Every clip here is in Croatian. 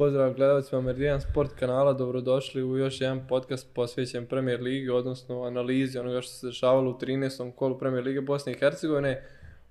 Pozdrav gledalcima Meridian Sport kanala, dobrodošli u još jedan podcast posvećen Premier Ligi, odnosno analizi onoga što se dešavalo u 13. kolu Premier Lige Bosne i Hercegovine.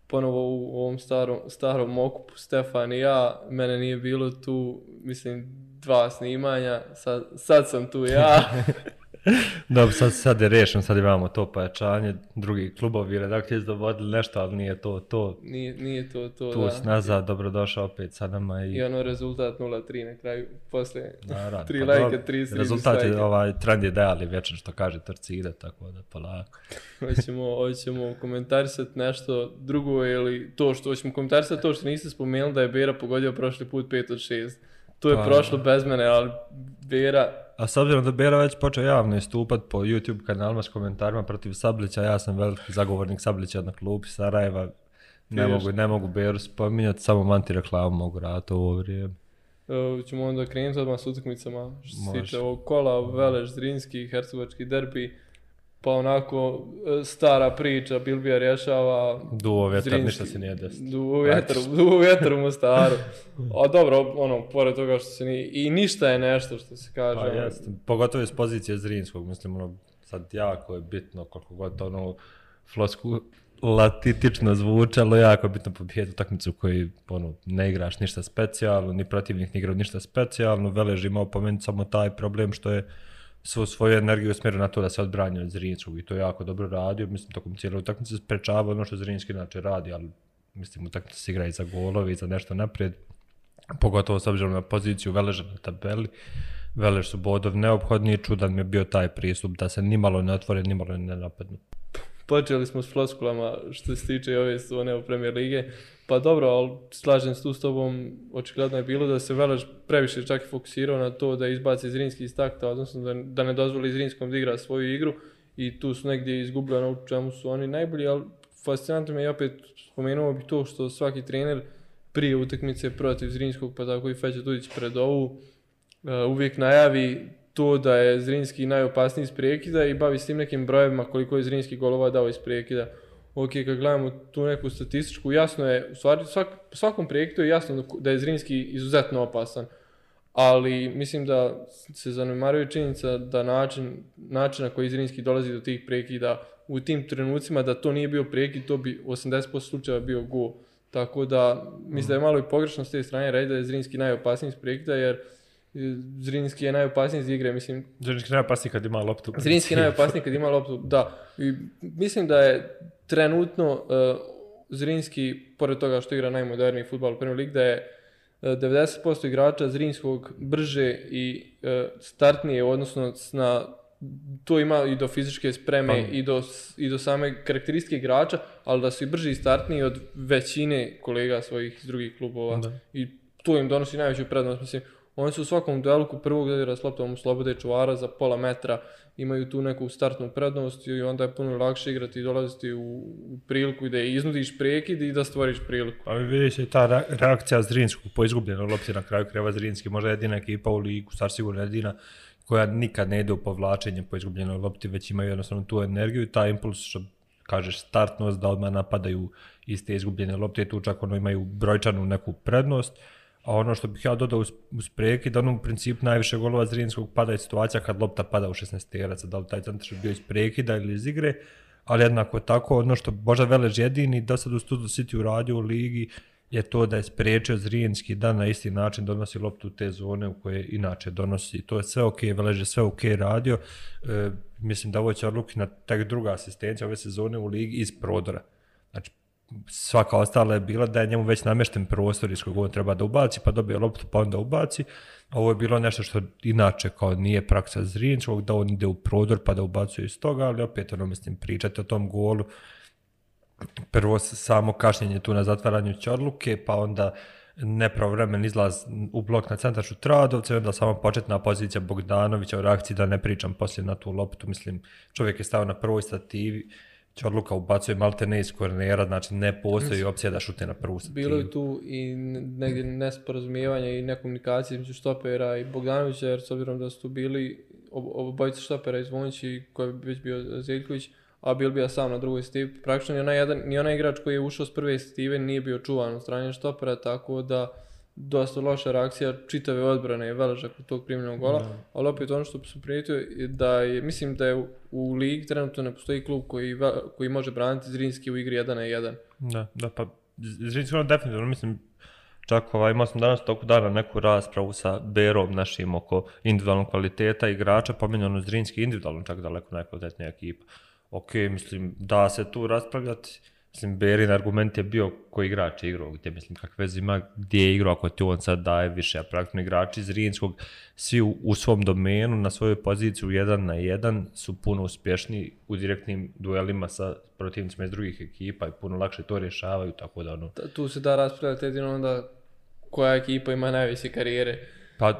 Ponovo u ovom starom, starom okupu Stefan i ja, mene nije bilo tu, mislim, dva snimanja, sad, sad sam tu ja. Dobro, sad, sad je rešeno, sad imamo to pojačanje, drugi klubovi redakcije dovodili nešto, ali nije to to. Nije, nije to to, Tu da. si nazad, dobrodošao opet sa nama i... I ono rezultat 0-3 na kraju, poslije Naravno, tri pa lajka, dobro, tri Rezultat je, ovaj, trend je dajali vječno što kaže trci ide, tako da polako. Hoćemo, hoćemo komentarisati nešto drugo ili to što hoćemo komentarisati to što niste spomenuli da je Bera pogodio prošli put 5 od 6. To je Pa- prošlo bez mene, ali Bera, A s obzirom da Bera već počeo javno istupat po YouTube kanalima s komentarima protiv Sablića, ja sam veliki zagovornik Sablića na klubi Sarajeva. Ne Ti mogu, ne mogu Beru spominjati, samo anti-reklamu mogu raditi u ovo vrijeme. uh, ćemo onda krenuti odmah s utakmicama što se tiče ovog kola, Veleš, Zrinski, Hercegovački derbi, pa onako uh, stara priča, Bilbija rješava Duo vjetar, Zrinski. ništa se nije desilo. Duo vjetar, duo vjetar u Mostaru. A dobro, ono, pored toga što se ni, i ništa je nešto što se kaže. Pa ono, jeste, pogotovo iz pozicije Zrinskog, mislim, ono, sad jako je bitno koliko god to ono flosku latitično zvučalo, jako je bitno pobijediti utakmicu koji ono, ne igraš ništa specijalno, ni protivnik ne igrao ništa specijalno, Velež imao po meni samo taj problem što je svu svoju energiju usmjerio na to da se odbrani od Zrinskog i to je jako dobro radio, mislim, tokom cijele utakmice sprečava ono što Zrinski inače radi, ali mislim, utakmica se igra i za golove i za nešto naprijed, pogotovo s obzirom na poziciju Veleža na tabeli. Velež su bodov neophodni i čudan mi je bio taj pristup da se nimalo ne otvore, nimalo ne napadnu. Počeli smo s floskulama što se tiče ove sezone u Premier Lige. Pa dobro, ali slažem se tu s tobom, očigledno je bilo da se Velež previše čak i fokusirao na to da izbaci Zrinski iz takta, odnosno da, da ne dozvoli Zrinskom da igra svoju igru i tu su negdje izgubili ono u čemu su oni najbolji, ali fascinantno mi je opet spomenuo bi to što svaki trener prije utakmice protiv Zrinskog, pa tako i Feća Tudić pred ovu, uh, uvijek najavi to da je Zrinski najopasniji iz prekida i bavi s tim nekim brojevima koliko je Zrinski golova dao iz prekida. Ok, kad gledamo tu neku statističku, jasno je, u stvari svak, svakom projektu je jasno da- je Zrinski izuzetno opasan. Ali mislim da se zanemaruje činjenica da način, način na koji Zrinski dolazi do tih prekida u tim trenucima da to nije bio prekid, to bi 80% slučajeva bio gol. Tako da mislim da je malo i pogrešno s te strane reći da je Zrinski najopasniji iz prekida jer e, Zrinski je najopasniji iz igre, mislim, Zrinski najopasniji kad ima loptu. Zrinski je najopasniji kad ima loptu, da. I mislim da je trenutno uh, Zrinski, pored toga što igra najmoderniji futbol u Premier League, da je uh, 90% igrača Zrinskog brže i uh, startnije, odnosno na to ima i do fizičke spreme Pa. i, do, i do same karakteristike igrača, ali da su i brži i startniji od većine kolega svojih iz drugih klubova. Da. I to im donosi najveću prednost. Mislim, oni su u svakom duelu ko prvog dodira s loptom slobode čuvara za pola metra, imaju tu neku startnu prednost i onda je puno lakše igrati i dolaziti u, priliku da je iznudiš prekid i da stvoriš priliku. Pa vidiš i ta re- reakcija Zrinskog po izgubljenoj lopti na kraju kreva Zrinski, možda jedina ekipa u ligu, stvar sigurno jedina koja nikad ne ide u povlačenje po izgubljenoj lopti, već imaju jednostavno tu energiju i taj impuls što kažeš startnost da odmah napadaju iz te izgubljene lopte, tu čak ono imaju brojčanu neku prednost. A ono što bih ja dodao uz, uz prekid, ono u principu najviše golova Zrinskog pada je situacija kad lopta pada u 16 teraca, da li taj centar bio iz prekida ili iz igre, ali jednako tako ono što možda Velež jedini do sad u Studio City uradio u ligi je to da je spriječio Zrinski da na isti način donosi loptu u te zone u koje inače donosi. To je sve ok, Velež je sve ok radio. E, mislim da ovo će odluki na tek druga asistencija ove sezone u ligi iz prodora. Znači, svaka ostala je bila da je njemu već namješten prostor iz kojeg on treba da ubaci, pa dobije loptu pa onda ubaci. Ovo je bilo nešto što inače kao nije praksa Zrinskog, da on ide u prodor pa da ubacuje iz toga, ali opet ono mislim pričati o tom golu. Prvo samo kašnjenje tu na zatvaranju odluke, pa onda nepravovremen izlaz u blok na centar Šutradovca i onda samo početna pozicija Bogdanovića u reakciji da ne pričam poslije na tu loptu. Mislim, čovjek je stao na prvoj stativi, Čorluka ubacuje malte ne iz kornera, znači ne postoji opcija da šute na prvu. Bilo je tu i negdje nesporazumijevanje i nekomunikacije između štopera i Bogdanovića, jer s obzirom da su tu bili ob- obojica štopera i Zvonići, koji je već bio Zeljković, a bil bio sam na drugoj stativi. Praktično ni onaj, jedan, ni onaj igrač koji je ušao s prve stative nije bio čuvan od strane štopera, tako da dosta loša reakcija čitave odbrane i Veležak od tog primljenog gola, ali opet ono što sam primijetio je da je, mislim da je u, u ligi trenutno ne postoji klub koji, koji može braniti Zrinski u igri 1 na 1. Da, da, pa Zrinski ono definitivno, mislim, čak ovaj, imao sam danas toku dana neku raspravu sa Berom našim oko individualnog kvaliteta igrača, pominjano Zrinski individualno čak daleko najkvalitetnija ekipa. Ok, mislim, da se tu raspravljati, mislim, Berin argument je bio koji igrač je igrao, gdje, mislim, kakve veze ima gdje je igrao, ako ti on sad daje više, a praktično igrači Zrinskog, svi u, u svom domenu, na svojoj poziciji jedan na jedan, su puno uspješniji u direktnim duelima sa protivnicima iz drugih ekipa i puno lakše to rješavaju, tako da ono, Tu se da raspravljati jedino onda koja ekipa ima najveće karijere. Pa,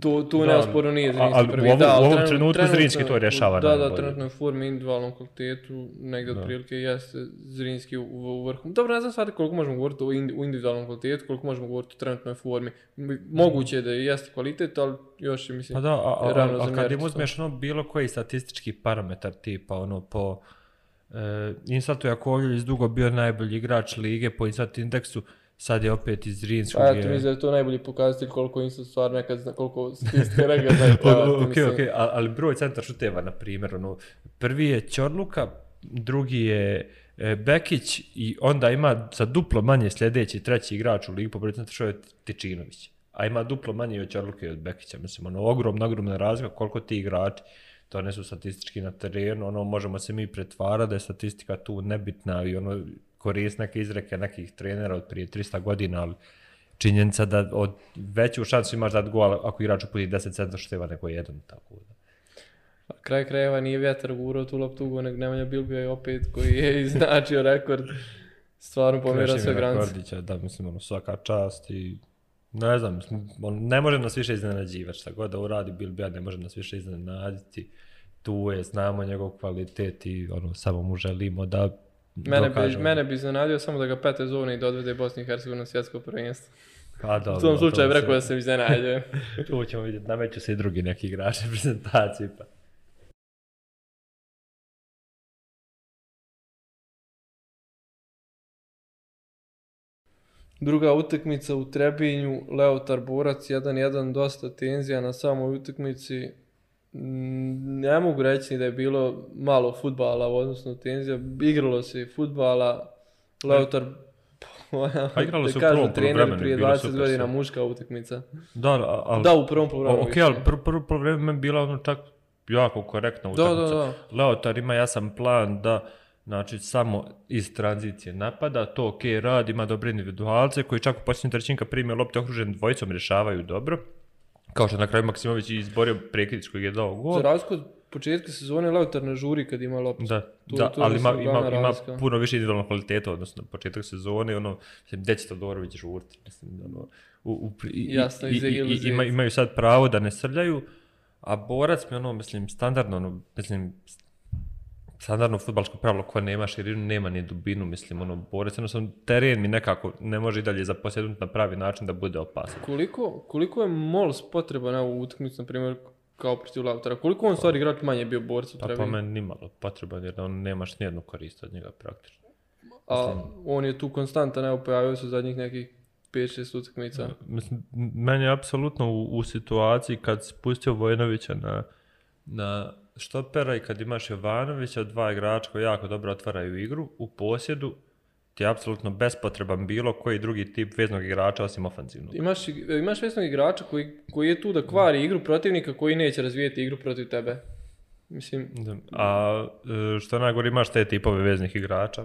Tu, tu Da, neosporno nije Zrinski ali u prvi. ovom- da, u ovom trenut- trenutku trenutno- Zrinski to rješava Da, da, trenutno je u formi individualnom kvalitetu, negdje otprilike jeste Zrinski u, u vrhu. Dobro, ne znam sad koliko možemo govoriti o indi- u individualnom kvalitetu, koliko možemo govoriti o trenutnoj formi. Moguće je da jeste kvalitet, ali još je, mislim, Pa da, a, a, rano a, a kad im uzmeš ono bilo koji statistički parametar tipa ono po e, Insatu Jakovljević dugo bio najbolji igrač lige po Insat indeksu, sad je opet iz Rinskog. Pa eto, je- mislim da je to najbolji pokazatelj koliko Insta stvar nekad koliko statistika nekad zna plavati, ok, mislim. ok, a- ali broj centar šuteva, na primjer, ono, prvi je Ćorluka, drugi je e, Bekić i onda ima za duplo manje sljedeći treći igrač u ligi po broju centar je Tičinović. A ima duplo manje od Ćorluke i od Bekića. Mislim, ono, ogromna, ogromna razlika koliko ti igrači donesu statistički na terenu, ono, možemo se mi pretvarati da je statistika tu nebitna i ono, korist neke izreke nekih trenera od prije 300 godina, ali činjenica da od veću šansu imaš dat gol ako igrač uputi 10 centra šuteva nego jedan, tako da. A kraj krajeva nije vjetar gurao tu loptu, nego Nemanja Bilbija je opet koji je iznačio rekord. Stvarno pomjera sve granice. Da, mislim, ono, svaka čast i ne znam, on ne može nas više iznenađivati, šta god da uradi Bilbija ne može nas više iznenaditi, tu je, znamo njegov kvalitet i ono, samo mu želimo da Mene bi, mene bi iznenadio samo da ga pete zovne i da odvede Bosni i Hercegovinu na svjetsko prvenstvo. Pa, dobro, U tom slučaju to bi rekao da se- iznenadio. Tu ćemo vidjeti, nameću se i drugi neki igrači prezentaciji, pa. Druga utakmica u Trebinju, Leotar Borac 1-1, dosta tenzija na samoj utakmici. Mm, Ne mogu reći da je bilo malo futbala, odnosno tenzija. Igralo se i futbala. Leotar, Pa igralo da se u prvom trener prije bilo 20 super godina, muška utakmica. Da, ali... Da, u prvom poluvremenu. ok, više. ali prvo, prvo poluvreme je bila ono čak jako korektna Da, utakmica. da, da. Leotar ima jasan plan da znači samo iz tranzicije napada, to ok radi, ima dobre individualce koji čak u posljednjim trećinka prime lopte okružen dvojicom rješavaju dobro. Kao što je na kraju Maksimović izborio prekidić koji je dao gol. Za razliku od početka sezone, Leotar ne žuri kad ima loptu. Da, To- da je ali ima, ima, ima puno više individualnog kvaliteta, odnosno početak sezone, ono, mislim, gdje će Todorović žurti, mislim, ono, u, u, i, Jasno, i, i, ima, imaju sad pravo da ne srljaju, a borac mi ono, mislim, standardno, ono, mislim, standardno futbalsko pravilo koje nema širinu, nema ni dubinu, mislim, ono, borac, jednostavno, teren mi nekako ne može i dalje zaposjednuti na pravi način da bude opasan. Koliko, koliko je Mols potreban na ovu utakmicu, na primjer, kao protiv Lautara? Koliko on stvari igrač manje bio borcu Pa treba? po meni nimalo potreban, jer on nemaš nijednu korist od njega praktično. A on je tu konstantan, evo pojavio se zadnjih nekih 5-6 utakmica. Mislim, meni je apsolutno u, u situaciji kad si pustio Vojnovića na, na štopera i kad imaš Jovanovića, dva igrača koji jako dobro otvaraju igru, u posjedu ti je apsolutno bespotreban bilo koji drugi tip veznog igrača osim ofanzivnog. Imaš, imaš vesnog igrača koji, koji je tu da kvari igru protivnika koji neće razvijeti igru protiv tebe. Mislim. A e, što najgore imaš te tipove veznih igrača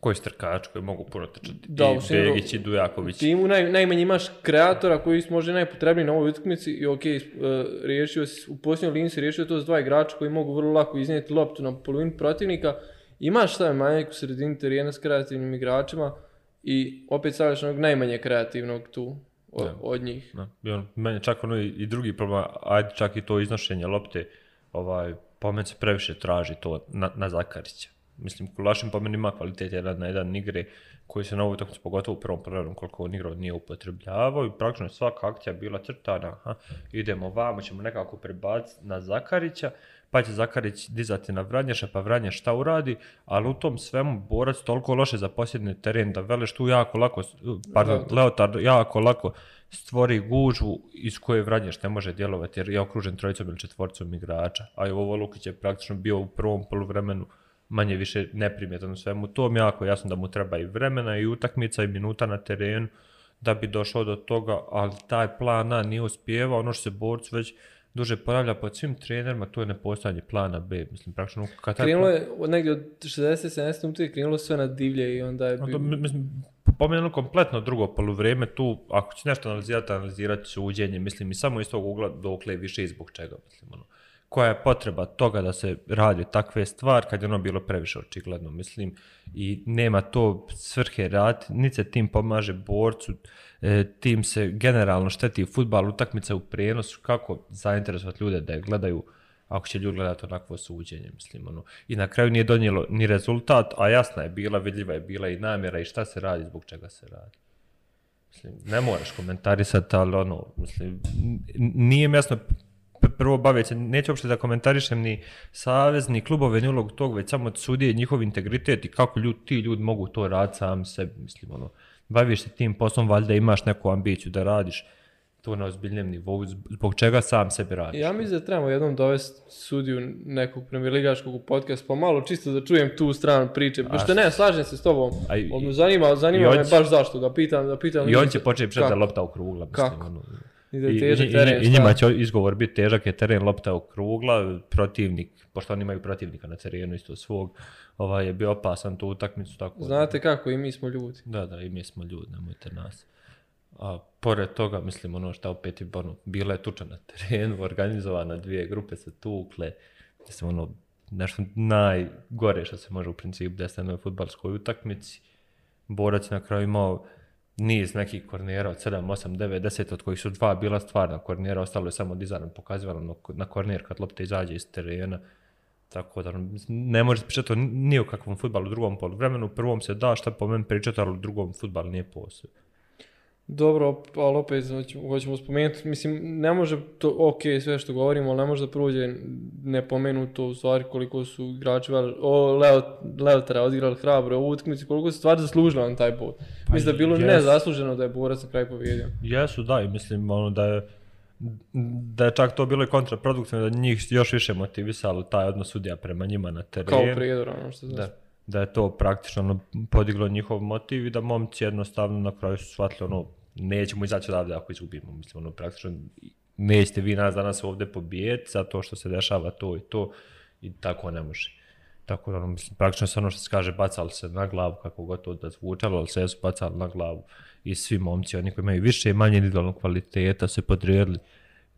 koji su trkači, koji mogu puno trčati. Da, I Begić i Dujaković. timu naj, najmanje imaš kreatora koji su možda najpotrebniji na ovoj utakmici i ok, uh, riješio si, u posljednjoj liniji si riješio to s dva igrača koji mogu vrlo lako iznijeti loptu na polovinu protivnika. Imaš taj manjak u sredini terijena s kreativnim igračima i opet stavljaš onog najmanje kreativnog tu o- Da. od njih. Da, i on, meni čak ono i, i drugi problem, ajde čak i to iznošenje lopte, ovaj, meni se previše traži to na, na Zakarića. Mislim, Kulašin po meni ima kvalitet jedan na jedan igre koji se na ovu utakmicu, pogotovo u prvom prvom koliko on igrao nije upotrebljavao i praktično je svaka akcija bila crtana, aha, idemo vamo, ćemo nekako prebaciti na Zakarića, pa će Zakarić dizati na Vranješa, pa Vranješ šta uradi, ali u tom svemu borac toliko loše zaposjedne teren da Veleš tu jako lako, pardon, Leotar. Leotar jako lako stvori gužvu iz koje Vranješ ne može djelovati jer je okružen trojicom ili četvoricom igrača, a i ovo Lukić je praktično bio u prvom poluvremenu manje više neprimjetan svemu. Tom, jako jasno da mu treba i vremena i utakmica i minuta na terenu da bi došao do toga, ali taj plan A nije uspijevao, ono što se borcu već duže ponavlja pod svim trenerima, to je nepostojanje plana B, mislim, praktično kad Krenulo je od negdje od 60-70 minuta je krenulo sve na divlje i onda je mi- mislim, po meni ono kompletno drugo poluvrijeme. Tu, ako će nešto analizirati, analizirati suđenje, mislim, i samo iz tog ugla dokle više i zbog čega, mislim, ono, koja je potreba toga da se radi takve stvari kad je ono bilo previše očigledno, mislim, i nema to svrhe rad, niti se tim pomaže borcu, e, tim se generalno šteti futbal, utakmice u prijenosu, kako zainteresovati ljude da je gledaju ako će ljudi gledati onakvo suđenje, mislim, ono. I na kraju nije donijelo ni rezultat, a jasna je bila, vidljiva je bila i namjera i šta se radi, zbog čega se radi. Mislim, ne moraš komentarisati, ali ono, mislim, nije jasno, prvo baviti se, neću uopšte da komentarišem ni savez, ni klubove, ni ulog tog, već samo sudije njihov integritet i kako ljudi, ti ljudi mogu to raditi sami sebi, mislim, ono, baviš se tim poslom, valjda imaš neku ambiciju da radiš to na ozbiljnijem nivou, zb- zbog čega sam sebi radiš. Ja mislim da trebamo jednom dovesti sudiju nekog premijerligaškog u podcast, pa malo čisto da čujem tu stranu priče. Pošto ne, slažem se s tobom. A me zanima, zanima me baš zašto, da pitam, da pitam. I on će početi da lopta okrugla, mislim. Ono. I I, težak i- teren, i, šta? njima će izgovor biti težak je teren lopta okrugla, protivnik, pošto oni imaju protivnika na terenu isto svog, ovaj, je bio opasan tu utakmicu. Tako Znate kako, i mi smo ljudi. Da, da, i mi smo ljudi, nemojte nas. A pored toga, mislim, ono što opet je, ono, bila je tuča na terenu, organizovana, dvije grupe se tukle, mislim, ono, nešto najgore što se može u principu desiti na futbalskoj utakmici. Borac na kraju imao niz nekih kornera od 7, 8, 9, 10, od kojih su dva bila stvarna kornera, ostalo je samo dizajnom pokazivano na- korner kad lopta izađe iz terena. Tako da, ne može pričati o ni o kakvom futbalu u drugom poluvremenu. U prvom se da šta po meni pričati, ali u drugom futbal nije posao. Dobro, ali opet hoćemo, spomenuti, mislim, ne može to, ok, sve što govorimo, ali ne može da prođe nepomenuto u stvari koliko su igrači, vel- o, Leo, Leotara odigrali hrabro u utakmici, koliko su stvari zaslužili na taj bod. mislim da je bilo nezasluženo da je borac na kraju pobjedio. Jesu, da, i mislim ono da je da je čak to bilo i kontraproduktivno, da njih još više motivisalo taj odnos sudija prema njima na terenu. Kao prijedor, ono što znaš. Da, da je to praktično ono, podiglo njihov motiv i da momci jednostavno na kraju su shvatili ono, nećemo izaći odavde ako izgubimo. Mislim, ono, praktično nećete vi nas danas ovdje pobijeti zato što se dešava to i to i tako ne može. Tako da, ono, mislim, praktično se ono što se kaže, bacali se na glavu, kako god to da zvučalo, ali sve su bacali na glavu. I svi momci, oni koji imaju više i manje individualnog kvaliteta, se podrijedili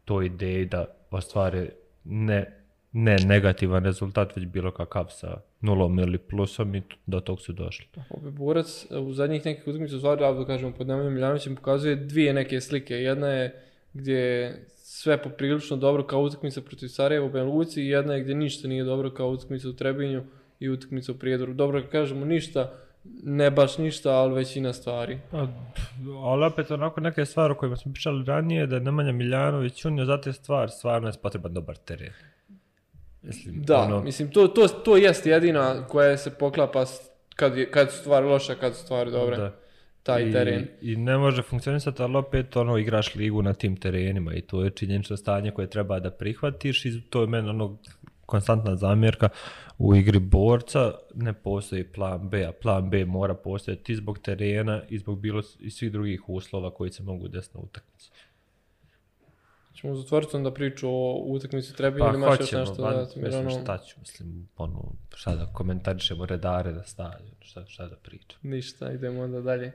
toj ideji da ostvare ne, ne negativan rezultat, već bilo kakav sa nulom ili plusom i do tog su došli. Opet borac e, u zadnjih nekih utakmica stvari, da kažemo, pod Nemanjom Miljanovićem pokazuje dvije neke slike. Jedna je gdje je sve poprilično dobro kao utakmica protiv Sarajeva u Banja Luci i jedna je gdje ništa nije dobro kao utakmica u Trebinju i utakmica u Prijedoru. Dobro, kažemo ništa, ne baš ništa, ali većina stvari. Pa, pff, ali opet onako neke stvari o kojima smo pričali ranije, da je Nemanja Miljanović unio za te stvari, stvarno je potreban dobar teren. Mislim, Da, ono, mislim, to, to, to jest jedina koja se poklapa kad, je, kad su stvari loše, kad su stvari dobre. da. Taj I, teren. I ne može funkcionisati, ali opet ono, igraš ligu na tim terenima i to je činjenično stanje koje treba da prihvatiš i to je meni ono konstantna zamjerka u igri borca, ne postoji plan B, a plan B mora postojati i zbog terena i zbog bilo i svih drugih uslova koji se mogu desiti na utakmici. Ćemo zatvoriti onda priču o utakmici Trebinju Pa ili imaš još hoćemo, nešto van, dodati? mislim Mirano? šta ću, mislim, ono, šta da komentarišemo redare na stadionu, šta, šta da pričam. Ništa, idemo onda dalje.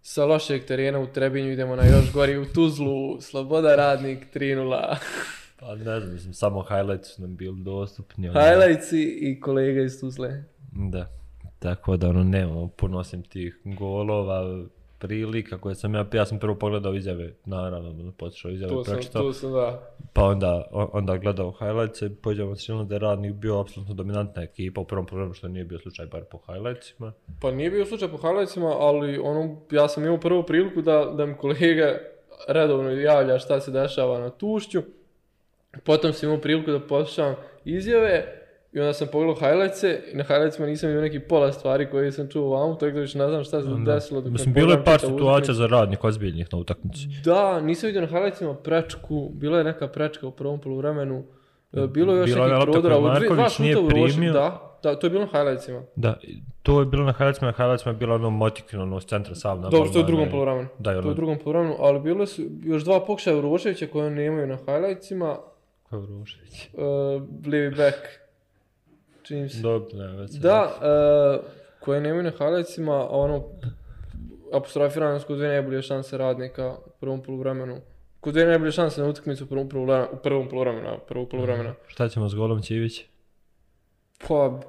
Sa lošeg terena u Trebinju idemo na još gori u Tuzlu, Sloboda Radnik 3-0. Pa ne znam, mislim, samo highlights su nam bili dostupni. ono, Highlightsi i kolega iz Tuzle. Da, tako da ono nemamo puno osim tih golova, prilika koje sam ja, ja sam prvo pogledao izjave, naravno, ono, potišao izjave, sam, pročitao, tu sam, da. pa onda, onda gledao highlights i pođemo silno da je radnik bio apsolutno dominantna ekipa u prvom programu, što nije bio slučaj bar po highlightsima. Pa nije bio slučaj po highlightsima, ali ono, ja sam imao prvu priliku da, da mi kolega redovno javlja šta se dešava na tušću. Potom sam imao priliku da poslušam izjave i onda sam pogledao highlightse i na highlightsima nisam imao neki pola stvari koje sam čuo vamo, tako da više ne znam šta se desilo. dok Mislim, bilo je par situacija za radnik ozbiljnih na utakmici. Da, nisam vidio na highlightsima prečku, bila je neka prečka u prvom poluvremenu, E, bilo je još Bila je nekih prodora, u dve- dva šuta u da, da, to je bilo na highlightsima. Da, to je bilo na highlightsima, na highlightsima je bilo ono motikino, ono, s centra sam na Dobro, to je u drugom poluvremenu. Da, i To je ono, u drugom poluvremenu, ali bile su još dva pokušaja Uroševića koje nemaju na highlightsima. Urošević? Uh, livi back. Čini se. Dobro, ne, već Da, uh, koje nemaju na highlightsima, a ono, apostrofirano su kod dve najbolje šanse radnika u prvom poluvremenu. Kod dve najbolje šanse na utakmicu u prvom poluvremenu, u prvom poluvremenu, prvog poluvremena. Šta ćemo s golom Čivić? Pa,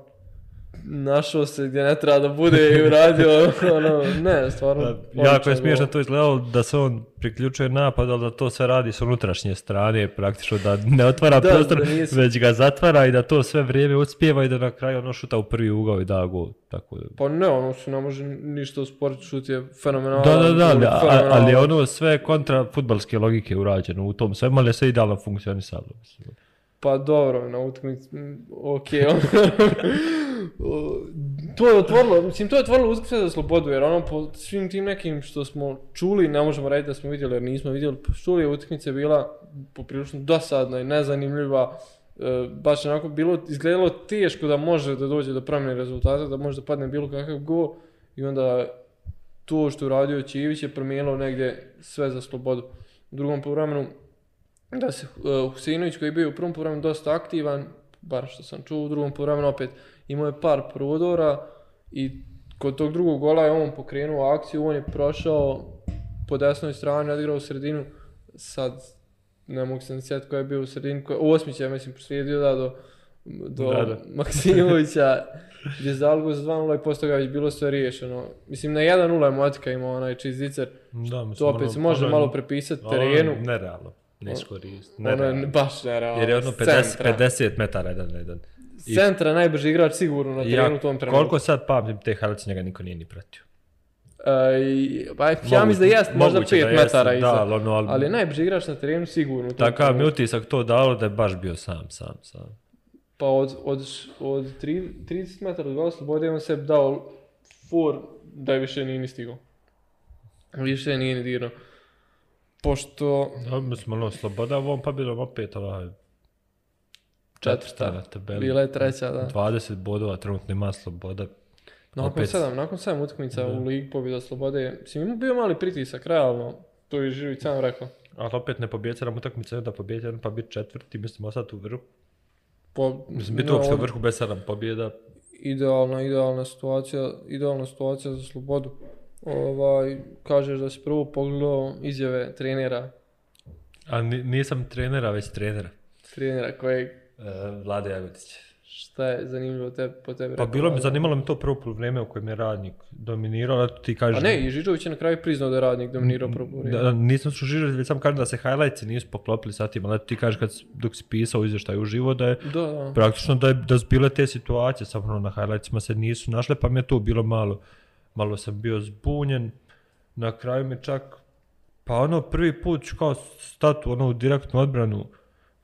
našao se gdje ne treba da bude i uradio, ono, ne, stvarno. jako odličan je smiješno to izgledalo da se on priključuje napad, ali da to sve radi s unutrašnje strane, praktično da ne otvara Da, prostor, da već ga zatvara i da to sve vrijeme uspijeva i da na kraju ono šuta u prvi ugao i da gol. Tako da. Pa ne, ono se ne može ništa osporiti, šut je fenomenalan. Da, da, da, je ali, a- ono sve kontra futbalske logike urađeno u tom svemu, ali je sve idealno funkcionisalo. mislim. Pa dobro, na utakmici, ok, ono, to je otvorilo, mislim, to je otvorilo utakmice za slobodu, jer ono, po svim tim nekim što smo čuli, ne možemo reći da smo vidjeli, jer nismo vidjeli, čuli je utakmica bila poprilično dosadna i nezanimljiva, e, baš onako bilo, izgledalo teško da može da dođe do promjene rezultata, da može da padne bilo kakav gol i onda to što je uradio Čivić je promijenilo negdje sve za slobodu. U drugom poluvremenu da se uh, Husinović koji je bio u prvom poluvremenu dosta aktivan, bar što sam čuo, u drugom poluvremenu opet imao je par prodora i kod tog drugog gola je on pokrenuo akciju, on je prošao po desnoj strani, odigrao u sredinu, sad ne mogu se ni sjetiti ko je bio u sredini, ko je, Osmić je mislim proslijedio da do, do Da, da. Maksimovića, gdje je Zalgo za 2-0 i posto ga je već bilo sve riješeno. Mislim na 1-0 je Motika imao onaj čizdicer, Da, mislim, to opet ono- se može ono- malo prepisati ono je terenu. Nerealno. Ne. Ono Nerealno. baš nerealno. Jer je ono S 50, centra. 50 metara jedan na jedan. S centra najbrži igrač sigurno na terenu u tom trenutku. koliko sad pamtim te highlights njega niko nije ni pratio. E, i- pa ja mislim da jest, možda moguće 5 da metara iza. Da, ali ono, ali, Ali najbrži igrač na terenu sigurno. takav mi utisak to dalo da je baš bio sam, sam, sam. Pa od, od, od tri- 30 metara od gola slobode on se dao for da je više nije ni stigao. Više nije ni dirao. Pošto mislim, ono, sloboda ovom pa bilo opet ovaj četvrta na tabeli. bila je treća, da. 20 bodova trenutno ima sloboda. Nakon opet- sedam, nakon sedam utakmica u ligi pobjeda slobode, mislim ima bio mali pritisak, realno. To je Živić sam rekao. Ali opet ne pobjeća nam utakmice, da pobjeća pa biti četvrti, mislim, ostati u vrhu. Po, Mislim, biti uopšte u vrhu bez sedam pobjeda. idealna, idealna situacija, idealna situacija za slobodu. Ovaj, kažeš da si prvo pogledao izjave trenera, A ni- nisam trenera, već trenera. trenera kojeg, E, Vlade Jagodić. šta je zanimljivo te, po tebi Pa bilo mi zanimalo mi to prvo poluvreme u kojem je radnik dominirao, a ti kažeš... A ne, i Žižović je na kraju priznao da je radnik dominirao prvo vrijeme. Da, nisam su Žižović, već sam kažem da se highlightsi nisu poklopili sa tim, ali ti kažeš kad, dok si pisao izvještaj uživo da je Da, da. praktično da, je, da su bile te situacije, samo ono, na highlightsima se nisu našle, pa mi je to bilo malo, malo sam bio zbunjen. Na kraju mi čak, pa ono prvi put ću kao statu ono, u direktnu odbranu,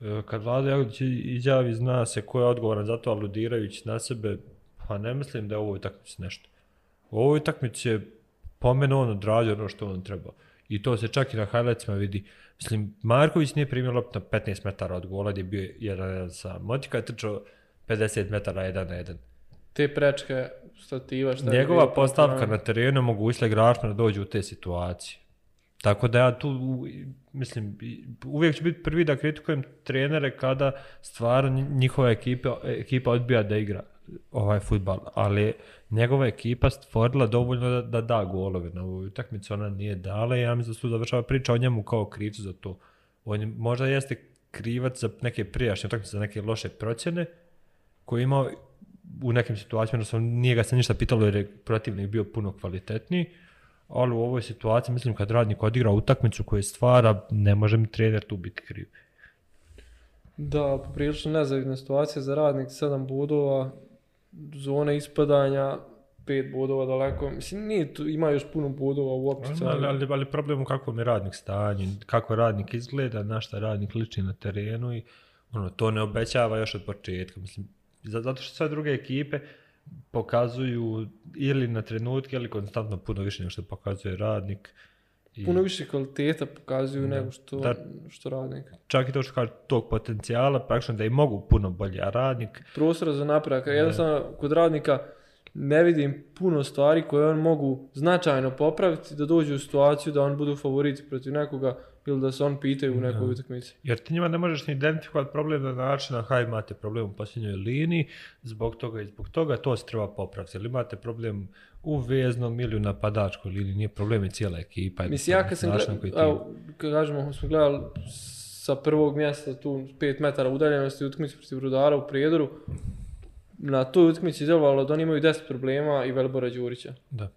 e, kad Vlada Jagodić izjavi zna se ko je odgovoran za to aludirajući na sebe, pa ne mislim da je u ovoj utakmici nešto. U ovoj utakmici je po mene on odradio ono što on treba. I to se čak i na highlightsima vidi. Mislim, Marković nije primio loptu na 15 metara od gola gdje je bio jedan jedan sam. Motika je trčao 50 metara jedan na jedan. Te prečke, stativa, šta je Njegova postavka pa- na terenu mogućila igračima da dođu u te situacije. Tako da ja tu, mislim, uvijek ću biti prvi da kritikujem trenere kada stvarno nji- njihova ekipa, ekipa odbija da igra ovaj futbal, ali njegova ekipa stvorila dovoljno da, da da golove na ovoj utakmici, ona nije dala i ja mislim da su završava priča o njemu kao krivcu za to. On je, možda jeste krivac za neke prijašnje utakmice, za neke loše procjene, koji je imao u nekim situacijama, odnosno nije ga se ništa pitalo jer je protivnik bio puno kvalitetniji, ali u ovoj situaciji, mislim, kad radnik odigra utakmicu koju stvara, ne može mi trener tu biti kriv. Da, poprilično nezavidna situacija za radnik, 7 bodova, zone ispadanja, 5 bodova daleko. Mislim, nije tu, ima još puno bodova u optici. Ali, ali, ali problem u kakvom je radnik stanju, kako radnik izgleda, na šta radnik liči na terenu i ono, to ne obećava još od početka. Mislim, zato što sve druge ekipe pokazuju ili na trenutke ili konstantno puno više nego što pokazuje radnik. I... Puno više kvaliteta pokazuju da. nego što, da, što radnik. Čak i to što kaže tog potencijala, praktično da i mogu puno bolje, a radnik... Prostora za napredak. Jednostavno, kod radnika ne vidim puno stvari koje on mogu značajno popraviti da dođu u situaciju da on budu favoriti protiv nekoga ili da se on pitaju u nekoj utakmici. Jer ti njima ne možeš ni identifikovati problem na način da imate problem u posljednjoj liniji, zbog toga i zbog toga to se treba popraviti. Ili imate problem u veznom ili u napadačkoj liniji, nije problem i cijela ekipa. Mislim, ja kad sam gledao, kažemo, smo gledali sa prvog mjesta tu 5 metara udaljenosti utakmice protiv Rudara u Prijedoru, na toj utakmici izdelovalo da oni imaju 10 problema i Velibora Đurića. Da.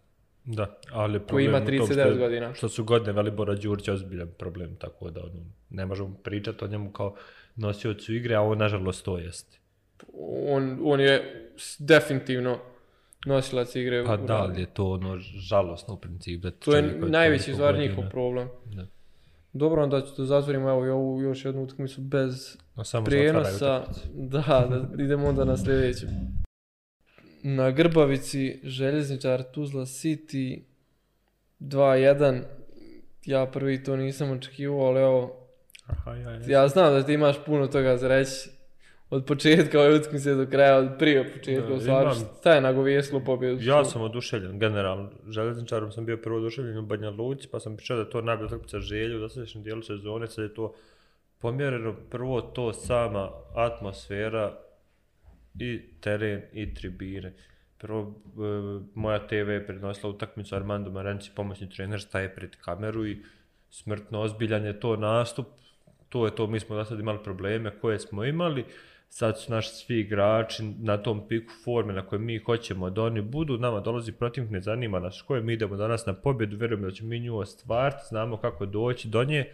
Da, ali koji ima 39 što, godina. Što su godine Velibora Đurića ozbiljan problem, tako da ono, ne možemo pričati o njemu kao nosiocu igre, a on nažalost to jeste. On, on je definitivno nosilac igre. Pa da, ali je to ono žalosno u principu. Da to je najveći stvar njihov problem. Da. Dobro, onda ću zatvorimo evo, ovu još jednu utakmicu bez no, samo prijenosa. Da, da idemo onda na sljedeću. Na Grbavici željezničar Tuzla City 2-1. Ja prvi to nisam očekivao, ali evo, Aha, ja, ja. znam da ti imaš puno toga za reći od početka ove utakmice do kraja, od prije početka, u stvari, šta je nagovijestilo pobjedu? Ja sam oduševljen, generalno. Željezničarom sam bio prvo oduševljen u Banja Luci, pa sam pričao da je to najbolja utakmica želju u dosadašnjem dijelu sezone, sad je to pomjereno prvo to sama atmosfera i teren i tribine. Prvo, e, moja TV je prenosila utakmicu Armando Marenci, pomoćni trener, staje pred kameru i smrtno ozbiljan je to nastup. To je to, mi smo sad imali probleme koje smo imali. Sad su naši svi igrači na tom piku forme na kojem mi hoćemo da oni budu, nama dolazi protivnik, ne zanima nas koje mi idemo danas na pobjedu, vjerujemo da ćemo mi nju ostvariti, znamo kako doći do nje,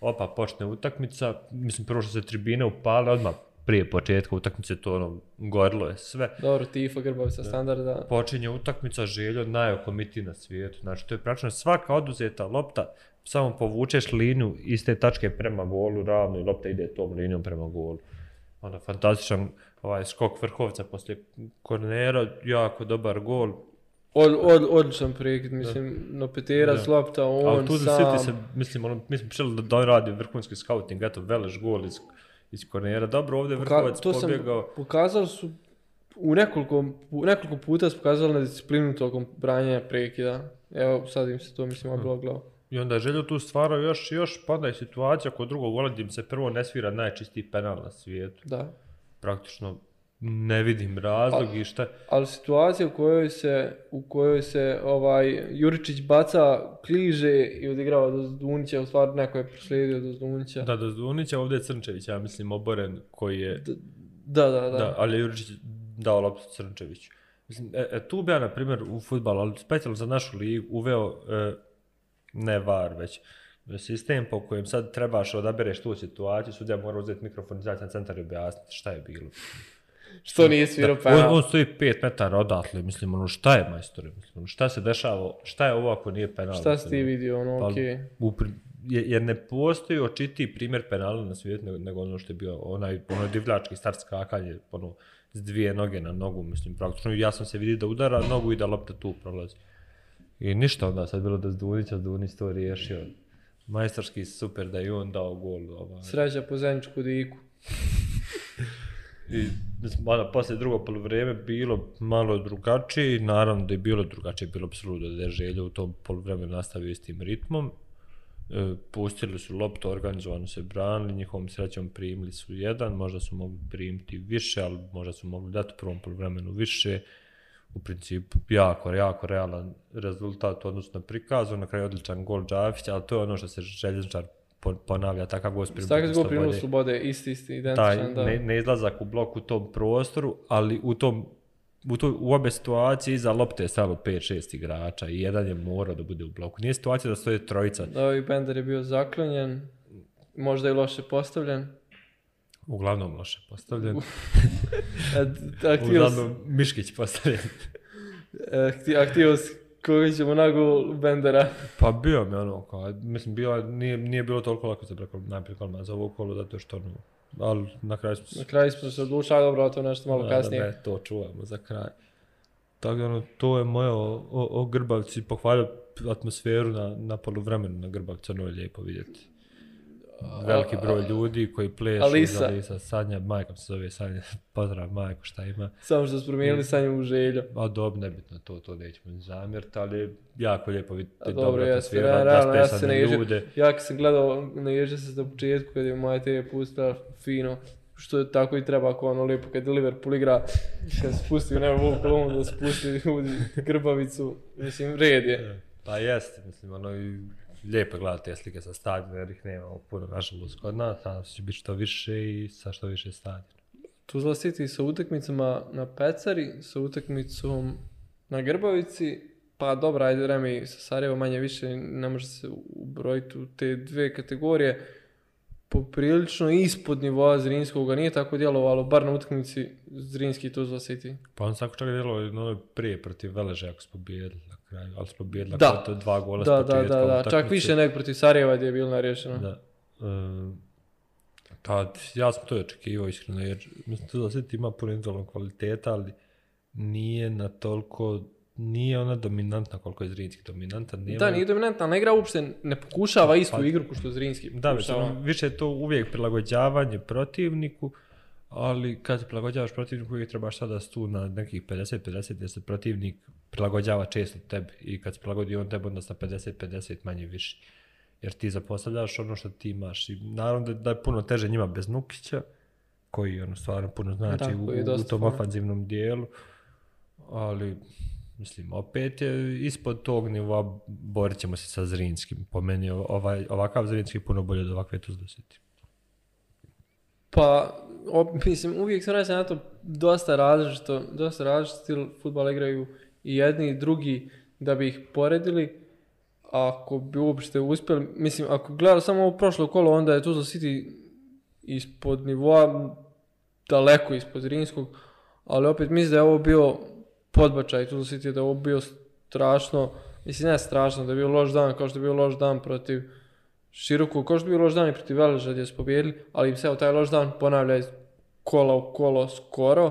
opa, počne utakmica, mislim prvo što se tribine upale, odmah prije početka utakmice to ono, gorilo je sve. Dobro, Tifa, Grbavica, standarda. Počinje utakmica, željo najokomiti na svijetu, znači to je praktično svaka oduzeta lopta, samo povučeš liniju iz te tačke prema golu ravno i lopta ide tom linijom prema golu ono, fantastičan ovaj skok vrhovca poslije kornera, jako dobar gol. Od, od, odličan prekid, mislim, no petera, slopta, on Ali tu sam. Se, mislim, ono, mi smo pričali da, da radi vrhunski scouting, eto, veleš gol iz, iz kornera. Dobro, ovdje vrhovac to pobjegao. Pokazali su, u nekoliko, u nekoliko puta su pokazali na disciplinu tokom branjenja prekida. Evo, sad im se to, mislim, hmm. bilo I onda je želju tu stvarao još, još pa onda je situacija kod drugog gola gdje se prvo ne svira najčistiji penal na svijetu. Da. Praktično ne vidim razlog i šta. Ali situacija u kojoj se, u kojoj se ovaj Juričić baca, kliže i odigrava do Zdunića, u stvari neko je proslijedio do Zdunića. Da, do Zdunića, ovdje je Crnčević, ja mislim, oboren koji je... Da, da, da. da ali Juričić dao loptu Crnčeviću. Mislim, e, e, tu bi ja, na primjer, u futbalu, ali specijalno za našu ligu, uveo e, ne var, već sistem po kojem sad trebaš odabereš tu situaciju, sudja mora uzeti mikrofon, izaći na centar i objasniti šta je bilo. Što nije svirao penal? On, on stoji 5 metara odatle, mislim, ono, šta je majstore, mislim, ono, šta se dešava, šta je ovo ako nije penal? Šta si ti vidio, ono, pa, okej. Okay. Jer ne postoji očiti primjer penala na svijetu nego, nego ono što je bio onaj, onaj divljački start skakanje, ono, s dvije noge na nogu, mislim, praktično, ja sam se vidio da udara nogu i da lopta tu prolazi. I ništa onda sad bilo da Zdunić, a Zdunić to riješio. Majstorski super da je on dao gol. Ovaj. Sreća po Zeničku diku. I malo poslije drugo polovreme bilo malo drugačije, naravno da je bilo drugačije, bilo apsolutno da je želja u tom polovremenu nastavio istim ritmom. E, pustili su loptu, organizovano se branili, njihovom srećom primili su jedan, možda su mogli primiti više, ali možda su mogli dati u prvom polovremenu više u principu jako, jako realan rezultat odnosno prikazu, na kraju odličan gol Džafića, ali to je ono što se željezničar ponavlja, takav gol slobode. Takav gol slobode, isti, isti, identičan, da. Ne, ne, izlazak u blok u tom prostoru, ali u tom u, to, u obe situacije iza lopte je stalo 5-6 igrača i jedan je morao da bude u bloku. Nije situacija da stoje trojica. Da, i Bender je bio zaklonjen, možda i loše postavljen. Uglavnom loše postavljen. S- Uglavnom Miškić postavljen. e, koga ćemo na gol Bendera. Pa bio mi ono, kao, mislim, bilo, nije, nije bilo toliko lako za preko najprije kolma za ovo kolo, zato što ono, ali na kraju smo Na kraju smo se odlučili, dobro, to nešto malo kasnije. Ne, to čuvamo za kraj. Tako da, ono, to je moje o, o, o Grbavci, pohvalio atmosferu na, na poluvremenu na Grbavcu, ono je lijepo vidjeti. Veliki broj ljudi koji plešu, Alisa. Alisa, Sanja, majka se zove Sanja, pozdrav majko, šta ima. Samo što su promijenili sa njim u želju. A dobro, nebitno to, to nećemo ni zamjeriti, ali jako lijepo vidjeti A dobro, dobro ja atmosferu, se- realno, ja se ne ljude. Ja kad sam gledao, naježio se na početku kad je moja TV pustila fino, što je tako i treba ako ono lijepo kad Liverpool igra, kad se pusti u nebo kolonu da se pusti ljudi grbavicu, mislim red je. Pa jeste, mislim, ono i lijepo je gledati te slike sa stadiona jer ih nema puno nažalost kod nas, a će biti što više i sa što više stadiona. Tuzla City sa utakmicama na Pecari, sa utakmicom na Grbavici, pa dobra, ajde Remi sa Sarajevo manje više ne može se ubrojiti u te dve kategorije. Poprilično ispod nivoa Zrinskog, nije tako djelovalo, bar na utakmici Zrinski i Tuzla City. Pa on svako čak je djelo ono prije protiv Veleže ako smo ali smo pobijedili Da. to dva gola Da, da, da, da, čak više nego protiv Sarajeva gdje je bilo nariješeno. Da. Um, tad, ja sam to očekivao iskreno, jer mislim da City ima puno individualnog kvaliteta, ali nije na toliko, nije ona dominantna koliko je Zrinski dominantan. Nije Da, nije dominantna, ne igra uopšte, ne pokušava istu Pa- igru što Zrinski Da, mislim, pokušava. više je to uvijek prilagođavanje protivniku, ali kad se prilagođavaš protivniku uvijek trebaš sada tu na nekih 50-50 jer se protivnik prilagođava često tebi i kad se prilagodi on tebi onda sa 50-50 manje više. Jer ti zapostavljaš ono što ti imaš i naravno da, da je puno teže njima bez Nukića koji ono stvarno puno znači Da, u, u tom ofanzivnom dijelu, ali mislim, opet je ispod tog nivoa borit ćemo se sa Zrinskim. Po meni ovaj, ovakav Zrinski puno bolje od ovakve Tuzla City. Pa, op, mislim, uvijek se na to dosta različito, dosta različit stil futbala igraju i jedni i drugi da bi ih poredili. Ako bi uopšte uspjeli, mislim, ako gledali samo ovo prošlo kolo, onda je Tuzla City ispod nivoa, daleko ispod Rinskog, ali opet mislim da je ovo bio podbačaj Tuzla City, da je ovo bio strašno, mislim ne strašno, da je bio loš dan, kao što je bio loš dan protiv što je bio loš dan i protiv Veleža gdje su pobjedili, ali se evo taj loš dan ponavlja iz kola u kolo skoro,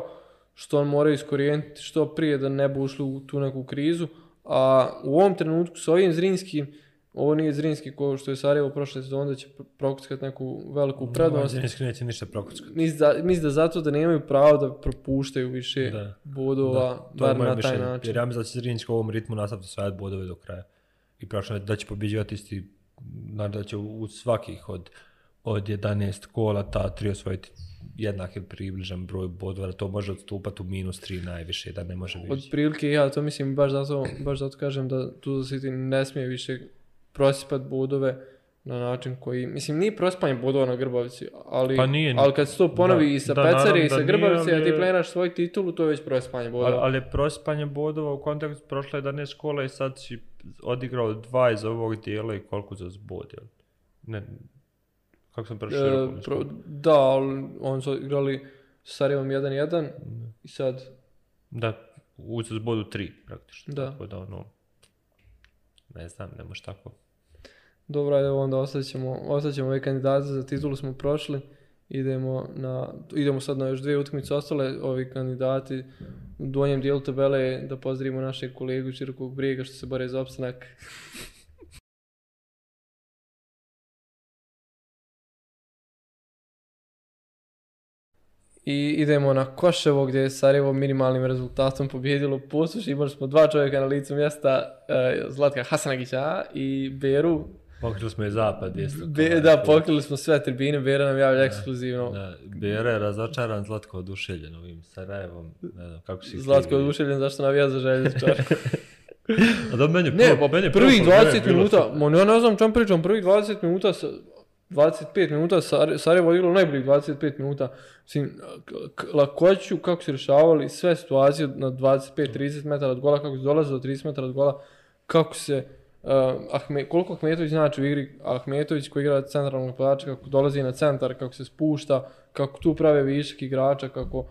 što on mora iskorijeniti što prije da ne bi ušli u tu neku krizu, a u ovom trenutku s ovim Zrinskim, ovo nije Zrinski ko što je Sarajevo prošle sezone da će prokuckati neku veliku prednost. Zrinski neće ništa prokuckati. Mislim da, da zato da nemaju pravo da propuštaju više Da. bodova, je bar na taj način. Jer ja mislim da će Zrinski u ovom ritmu nastaviti osvajati bodove do kraja. I praktično da će pobjeđivati isti, znači da će u svakih od, od 11 kola ta tri osvojiti jednak ili približan broj bodova, da to može odstupati u minus 3 najviše, da ne može Od više. prilike ja to mislim baš zato, baš zato kažem da Tuzla City ne smije više prosipat bodove na način koji, mislim nije prosipanje bodova na Grbavici, ali, Pa nije. ali kad se to ponovi Da, i sa Pecari i sa Grbavici, a ali ti planiraš svoj titulu, to je već prosipanje Ali, bodova. ali je prosipanje bodova u kontekstu prošle 11 kola i sad si odigrao dva iz ovog dijela i koliko za zbod, jel? Ne, kako sam E, prešao? pro- da, ali oni su igrali s Sarajevom 1-1 i sad, Da, uz zbodu 3 praktično. Da. Tako da ono, ne znam, ne može tako. dobro, ajde onda ostaćemo, ostaćemo ove kandidate za titulu smo prošli. Idemo, na, idemo sad na još dvije utakmice ostale, ovi kandidati u donjem dijelu tabele da pozdravimo našeg kolegu Čirkog Brijega što se bore za opstanak. I idemo na Koševo gdje je Sarajevo minimalnim rezultatom pobjedilo Posuš. Imali smo dva čovjeka na licu mjesta, eh, Zlatka Hasanagića i Beru. Pokrili smo i zapad isto. Be, da, pokrili smo sve tribine, Bera nam javlja ekskluzivno. Da, Bera je razočaran, Zlatko oduševljen ovim Sarajevom. Ne znam, kako si Zlatko oduševljen zašto navija za željezničar. A da meni je ne, pa meni je prvih prvo poluvreme 20 bilo minuta, ma ja ne znam čem pričam, prvih 20 minuta sa, 25 minuta, Sar- Sarajevo je igralo najboljih 25 minuta. Mislim, lakoću kako su rješavali sve situacije na 25-30 metara od gola, kako su dolazili do 30 metara od gola, kako se, Ahme, koliko Ahmetović znači u igri, Ahmetović koji igra centralnog napadača, kako dolazi na centar, kako se spušta, kako tu prave višak igrača, kako uh,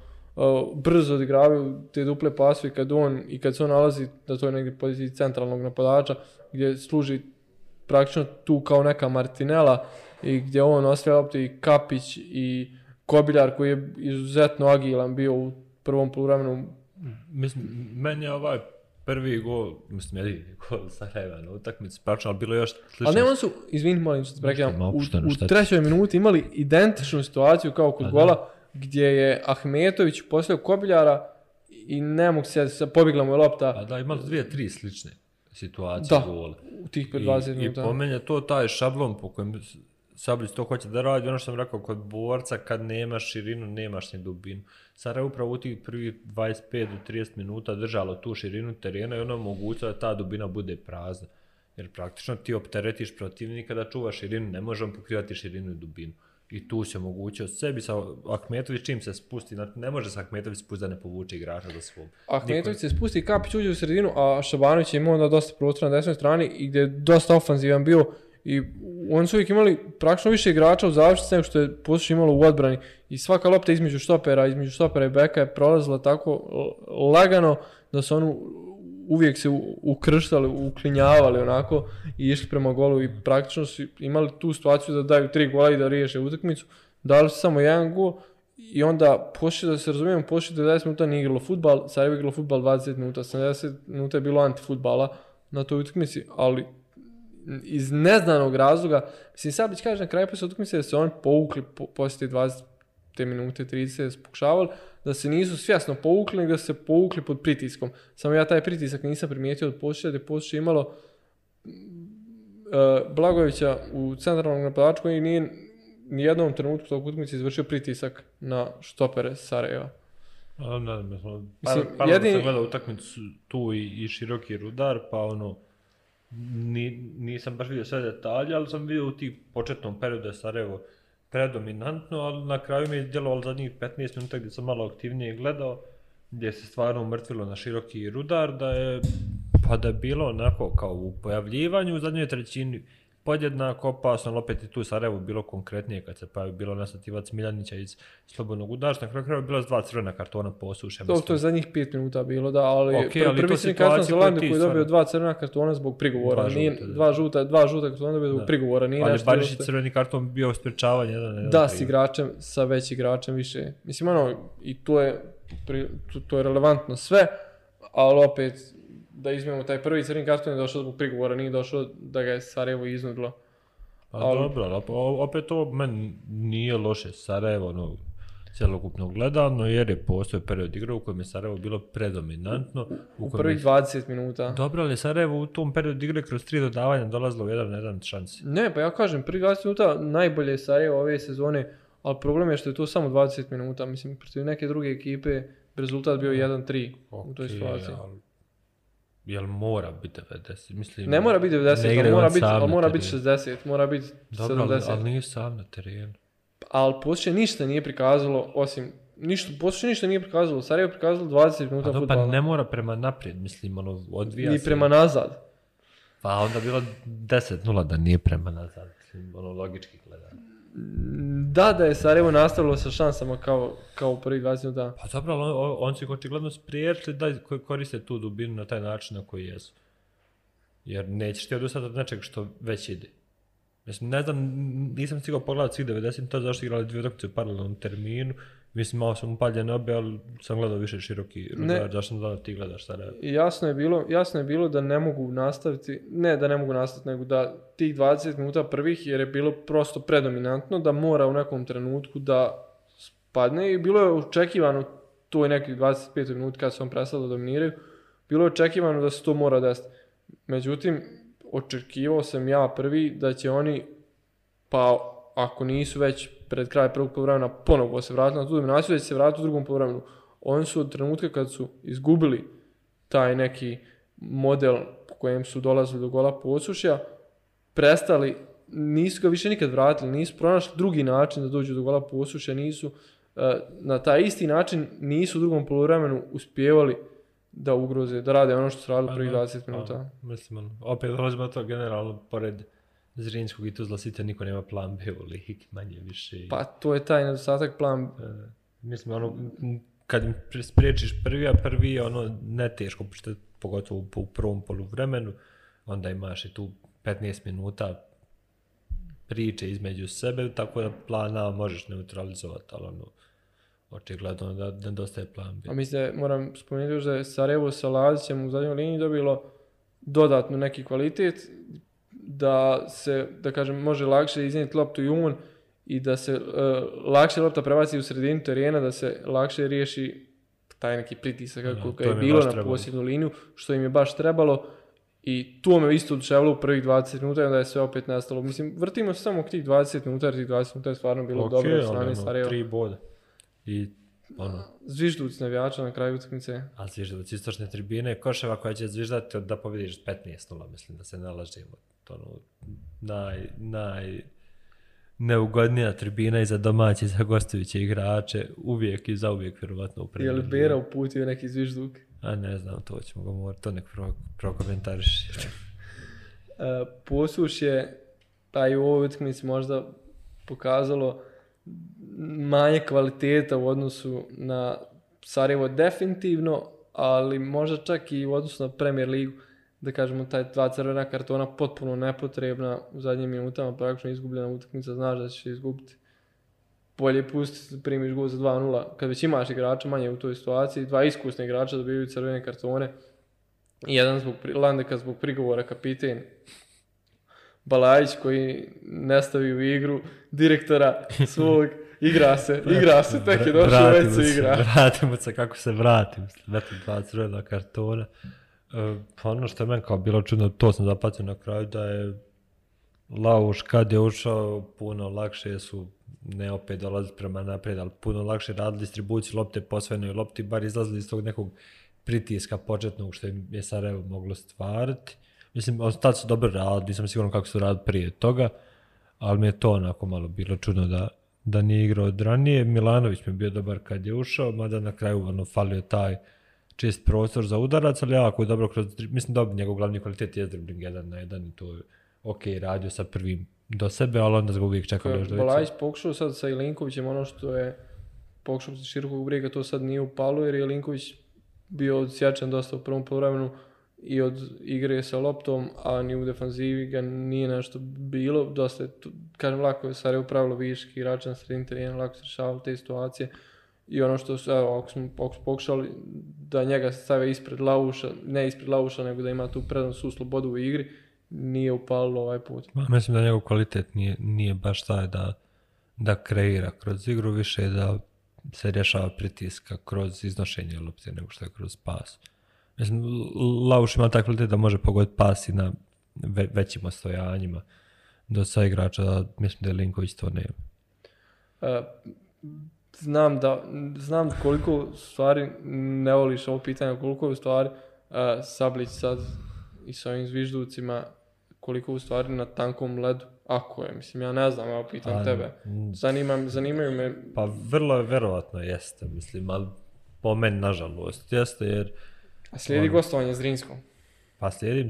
brzo odigravaju te duple pasove kad on i kad se on nalazi da to je negdje poziciji centralnog napadača gdje služi praktično tu kao neka Martinela i gdje on ostavlja lopte i Kapić i Kobiljar koji je izuzetno agilan bio u prvom poluvremenu. Mislim, meni je ovaj prvi gol, mislim, jedini gol Sarajeva na utakmici, praktično, ali bilo još slično. Ali ne, oni su, izvini, molim što te prekidam, u, u trećoj minuti imali identičnu situaciju kao kod A da. gola gdje je Ahmetović poslao Kobiljara i ne mogu se pobjegla mu je lopta A da, imali dvije, tri slične situacije Da. gole. u tih I, 20 I minuta. po meni je to taj šablon po kojem Sablić to hoće da radi, ono što sam rekao kod borca, kad nemaš širinu, nemaš ni dubinu. Sarajevo upravo u tih prvih 25 do 30 minuta držalo tu širinu terena i ono omogućilo da ta dubina bude prazna. Jer praktično ti opteretiš protivnika da čuva širinu, ne može on pokrivati širinu i dubinu. I tu se omogućio sebi sa Ahmetović čim se spusti, znači ne može se Ahmetović spustiti da ne povuče igrača za svom. Ahmetović se spusti, Kapić uđe u sredinu, a Šabanović je imao onda dosta prostora na desnoj strani i gdje je dosta ofanzivan bio i oni su uvijek imali praktično više igrača u završnici nego što je Pusić imalo u odbrani i svaka lopta između štopera, između štopera i beka je prolazila tako lagano da su onu uvijek se ukrštali, uklinjavali onako i išli prema golu i praktično su imali tu situaciju da daju tri gola i da riješe utakmicu. Dali su samo jedan gol i onda pošli da se razumijemo, pošli 90 minuta nije igralo futbal, je igralo futbal 20 minuta, 70 minuta je bilo antifutbala na toj utakmici, ali iz neznanog razloga, mislim Sablić kaže na kraju poslije utakmice da se oni povukli po, poslije te 20 te minute 30 su pokušavali, da se nisu svjesno povukli, nego da se povukli pod pritiskom. Samo ja taj pritisak nisam primijetio od Pošića, da je Pošić imalo uh, Blagovića u centralnom napadaču koji nije ni jednom trenutku tog utakmice izvršio pritisak na štopere Sarajeva. A, ne znam, mislim, Mislim, par, par jedini- sam gledao utakmicu tu i, i široki rudar, pa ono, ni, nisam baš vidio sve detalje, ali sam vidio u tih početnom periodu je Sarajevo predominantno, ali na kraju mi je djelovalo zadnjih 15 minuta gdje sam malo aktivnije gledao, gdje se stvarno umrtvilo na široki rudar, da je, pa da je bilo onako kao u pojavljivanju u zadnjoj trećini podjednako opasno, ali opet i tu Sarajevo bilo konkretnije kad se je bilo nasativac Miljanića iz slobodnog udarstva, na kraju krajeva bilo je dva crvena kartona posuše. To, to je zadnjih 5 minuta bilo, da, ali, Ok, pr- ali prvi crveni karton za Landu koji je dobio dva crvena kartona zbog prigovora. Dva nije, žuta, da. dva žuta, dva žuta kartona dobio zbog Da. prigovora, nije Ali nešto Barišić što- crveni karton bio sprečavanje na jedan. Da, s igračem, sa već igračem više. Mislim, ono, i to je, to je relevantno sve, ali opet, da izmijemo taj prvi crveni karton je došao zbog prigovora, nije došao da ga je Sarajevo iznudilo. Pa ali- dobro, opet to meni nije loše Sarajevo, ono, cjelokupno gledano, jer je postoje period igra u kojem je Sarajevo bilo predominantno. U, U prvih je... 20 minuta. Dobro, ali je Sarajevo u tom periodu igre kroz tri dodavanja dolazilo u jedan na jedan šansi. Ne, pa ja kažem, prvih 20 minuta najbolje je Sarajevo ove sezone, ali problem je što je to samo 20 minuta. Mislim, protiv neke druge ekipe rezultat bio 1-3 u toj situaciji. ali- Jel mora biti 90? Mislim, Ne mora biti 90, ne ali mora biti, ali mora biti terenu. 60, mora biti Dobro, ali, 70. ali nije sam na terenu. ali poslije ništa nije prikazalo, osim, ništa, poslije ništa nije prikazalo, Sarajevo je prikazalo 20 Pa, minuta do, futbala. pa ne mora prema naprijed, mislim, ono, odvija Ni se. prema nazad. Pa onda bilo 10-0 da nije prema nazad, mislim, ono, logički gledano. Da, da je Sarajevo nastavilo sa šansama kao, kao u prvih 20 minuta. Pa ali on, on, su očigledno spriječili da ko- koriste tu dubinu na taj način na koji jesu. Jer nećeš ti odustati od nečeg što već ide. Mislim, ne znam, nisam stigao pogledati svih 90, to zašto igrali dvije utakmice u paralelnom terminu. Mislim, malo sam upaljen obe, ali sam gledao više široki rudar, zašto sam da ti gledaš. I jasno je bilo, jasno je bilo da ne mogu nastaviti, ne da ne mogu nastaviti, nego da tih 20 minuta prvih, jer je bilo prosto predominantno, da mora u nekom trenutku da spadne i bilo je očekivano to je nekih 25 minuta kad su on prestali da dominiraju, bilo je očekivano da se to mora desiti. Međutim, očekivao sam ja prvi da će oni, pa ako nisu već pred kraj prvog poluvremena ponovo se vratiti na tu dominaciju, da će se vratiti u drugom poluvremenu. Oni su od trenutka kad su izgubili taj neki model po kojem su dolazili do gola posušja, prestali nisu ga više nikad vratili, nisu pronašli drugi način da dođu do gola posuše, nisu e, na taj isti način nisu u drugom poluvremenu uspjevali da ugroze, da rade ono što su radili prvih da, 20 a, minuta. mislim, opet dolazimo do toga generalno, pored Zrinskog i Tuzla Sita, niko nema plan B u ligi, manje više. Pa to je taj nedostatak plan. E, mislim, ono, kad im spriječiš prvi, a prvi je ono ne teško, pošto pogotovo u, u prvom poluvremenu, onda imaš i tu 15 minuta priče između sebe, tako da plan A možeš neutralizovati, ali ono, očigledno da nedostaje plan B. A mislim da moram spomenuti još da je Sarajevo sa Lazićem u zadnjoj liniji dobilo dodatno neki kvalitet da se, da kažem, može lakše iznijeti loptu i on i da se e, lakše lopta prebaci u sredinu terena, da se lakše riješi taj neki pritisak kako je bilo na trebalo. posljednju liniju, što im je baš trebalo i to me isto oduševilo u prvih 20 minuta i onda je sve opet nastalo. Mislim, vrtimo se samo tih 20 minuta, jer tih 20 minuta je stvarno bilo Ok, dobro strane ono, Sarajeva. tri boda. I ono, Zvižduc navijača na kraju utakmice. a zviždavac istočne tribine, Koševa koja će zviždati da pobjediš 15-0, mislim da se ne lažemo. To ono, naj, naj, neugodnija tribina i za domaće i za gostujuće igrače, uvijek i zauvijek vjerovatno u Je Premier li. Bera uputio neki zvižduk? A ne znam, to ćemo ga morati, to nek pro, prokomentariš. E, Posuš je, pa i u ovoj utakmici možda pokazalo manje kvaliteta u odnosu na Sarajevo definitivno, ali možda čak i u odnosu na Premier ligu, da kažemo taj dva crvena kartona potpuno nepotrebna u zadnjim minutama, praktično izgubljena utakmica, znaš da ćeš izgubiti. Bolje pustiti primiš gol za 2-0, kad već imaš igrača manje u toj situaciji, dva iskusne igrača dobivaju crvene kartone, jedan zbog Landeka zbog prigovora kapiten Balajić koji ne stavi u igru direktora svog, igra se, igra se, tek je došao, već se igra. Vratimo se kako se vratim, eto dva crvena kartona. Pa ono što je meni kao bilo čudno, to sam zapatio na kraju, da je Lauš kad je ušao, puno lakše su, ne opet dolaziti prema naprijed, ali puno lakše radili distribuciju lopte po osvojenoj lopti, bar izlazili iz tog nekog pritiska početnog što je Sarajevo moglo stvariti. Mislim, tad su dobro radili, nisam siguran kako su radili prije toga, ali mi je to onako malo bilo čudno da, da nije igrao od ranije. Milanović mi je bio dobar kad je ušao, mada na kraju ono, falio taj čist prostor za udarac, ali jako je dobro kroz, mislim da njegov glavni kvalitet je dribbling jedan na jedan i to je ok radio sa prvim do sebe, ali onda ga uvijek čekao još dvojica. Balajić pokušao sad sa Ilinkovićem ono što je pokušao sa širokog brijega, to sad nije upalo jer je Ilinković bio odsječan dosta u prvom poluvremenu i od igre sa loptom, a ni u defanzivi ga nije nešto bilo. Dosta je, kažem, lako je Sarajevo pravilo viški igrača na sredini terena, lako se rješavalo te situacije. I ono što su, evo, ako smo, ako smo pokušali da njega stave ispred Lauša, ne ispred Lauša, nego da ima tu prednost u slobodu u igri, nije upalilo ovaj put. Ma, Mislim da njegov kvalitet nije, nije baš taj da, da kreira kroz igru, više da se rješava pritiska kroz iznošenje lopte nego što je kroz pas. Mislim, Lauš ima taj kvalitet da može pogoditi pas i na ve, većim ostojanjima do sa igrača, mislim da je Linković to nema. E, znam da, znam koliko u stvari ne voliš ovo pitanje, koliko je u stvari e, Sablić sad i sa ovim zvižducima, koliko u stvari na tankom ledu, ako je, mislim, ja ne znam, evo pitam A, tebe. mm, Zanima, zanimaju me, Pa vrlo je verovatno jeste, mislim, ali po meni nažalost jeste, jer a slijedi Ono. gostovanje Zrinskom. pa slijedim,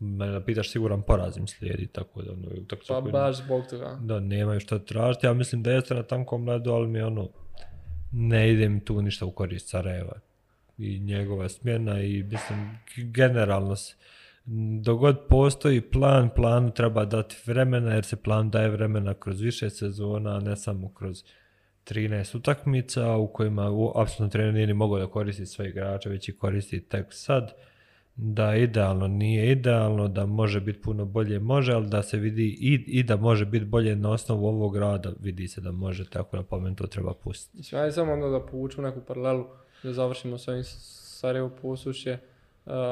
mene pitaš siguran poraz im slijedi, tako da ono, utakmica Pa koju- baš zbog toga. da nemaju što tražiti. Ja mislim da jeste na tankom ledu, ali mi ono, ne ide mi tu ništa u korist Sarajeva i njegova smjena i mislim generalno s- dogod postoji plan, planu treba dati vremena jer se plan daje vremena kroz više sezona, a ne samo kroz 13 utakmica u kojima u, apsolutno trener nije ni mogao da koristi sve igrače, već i koristi tek sad da idealno nije idealno, da može biti puno bolje može, ali da se vidi i, i da može biti bolje na osnovu ovog rada, vidi se da može, tako meni to treba pustiti. Mislim, samo onda da povučemo neku paralelu, da završimo s ovim Sarajevo posušje. E,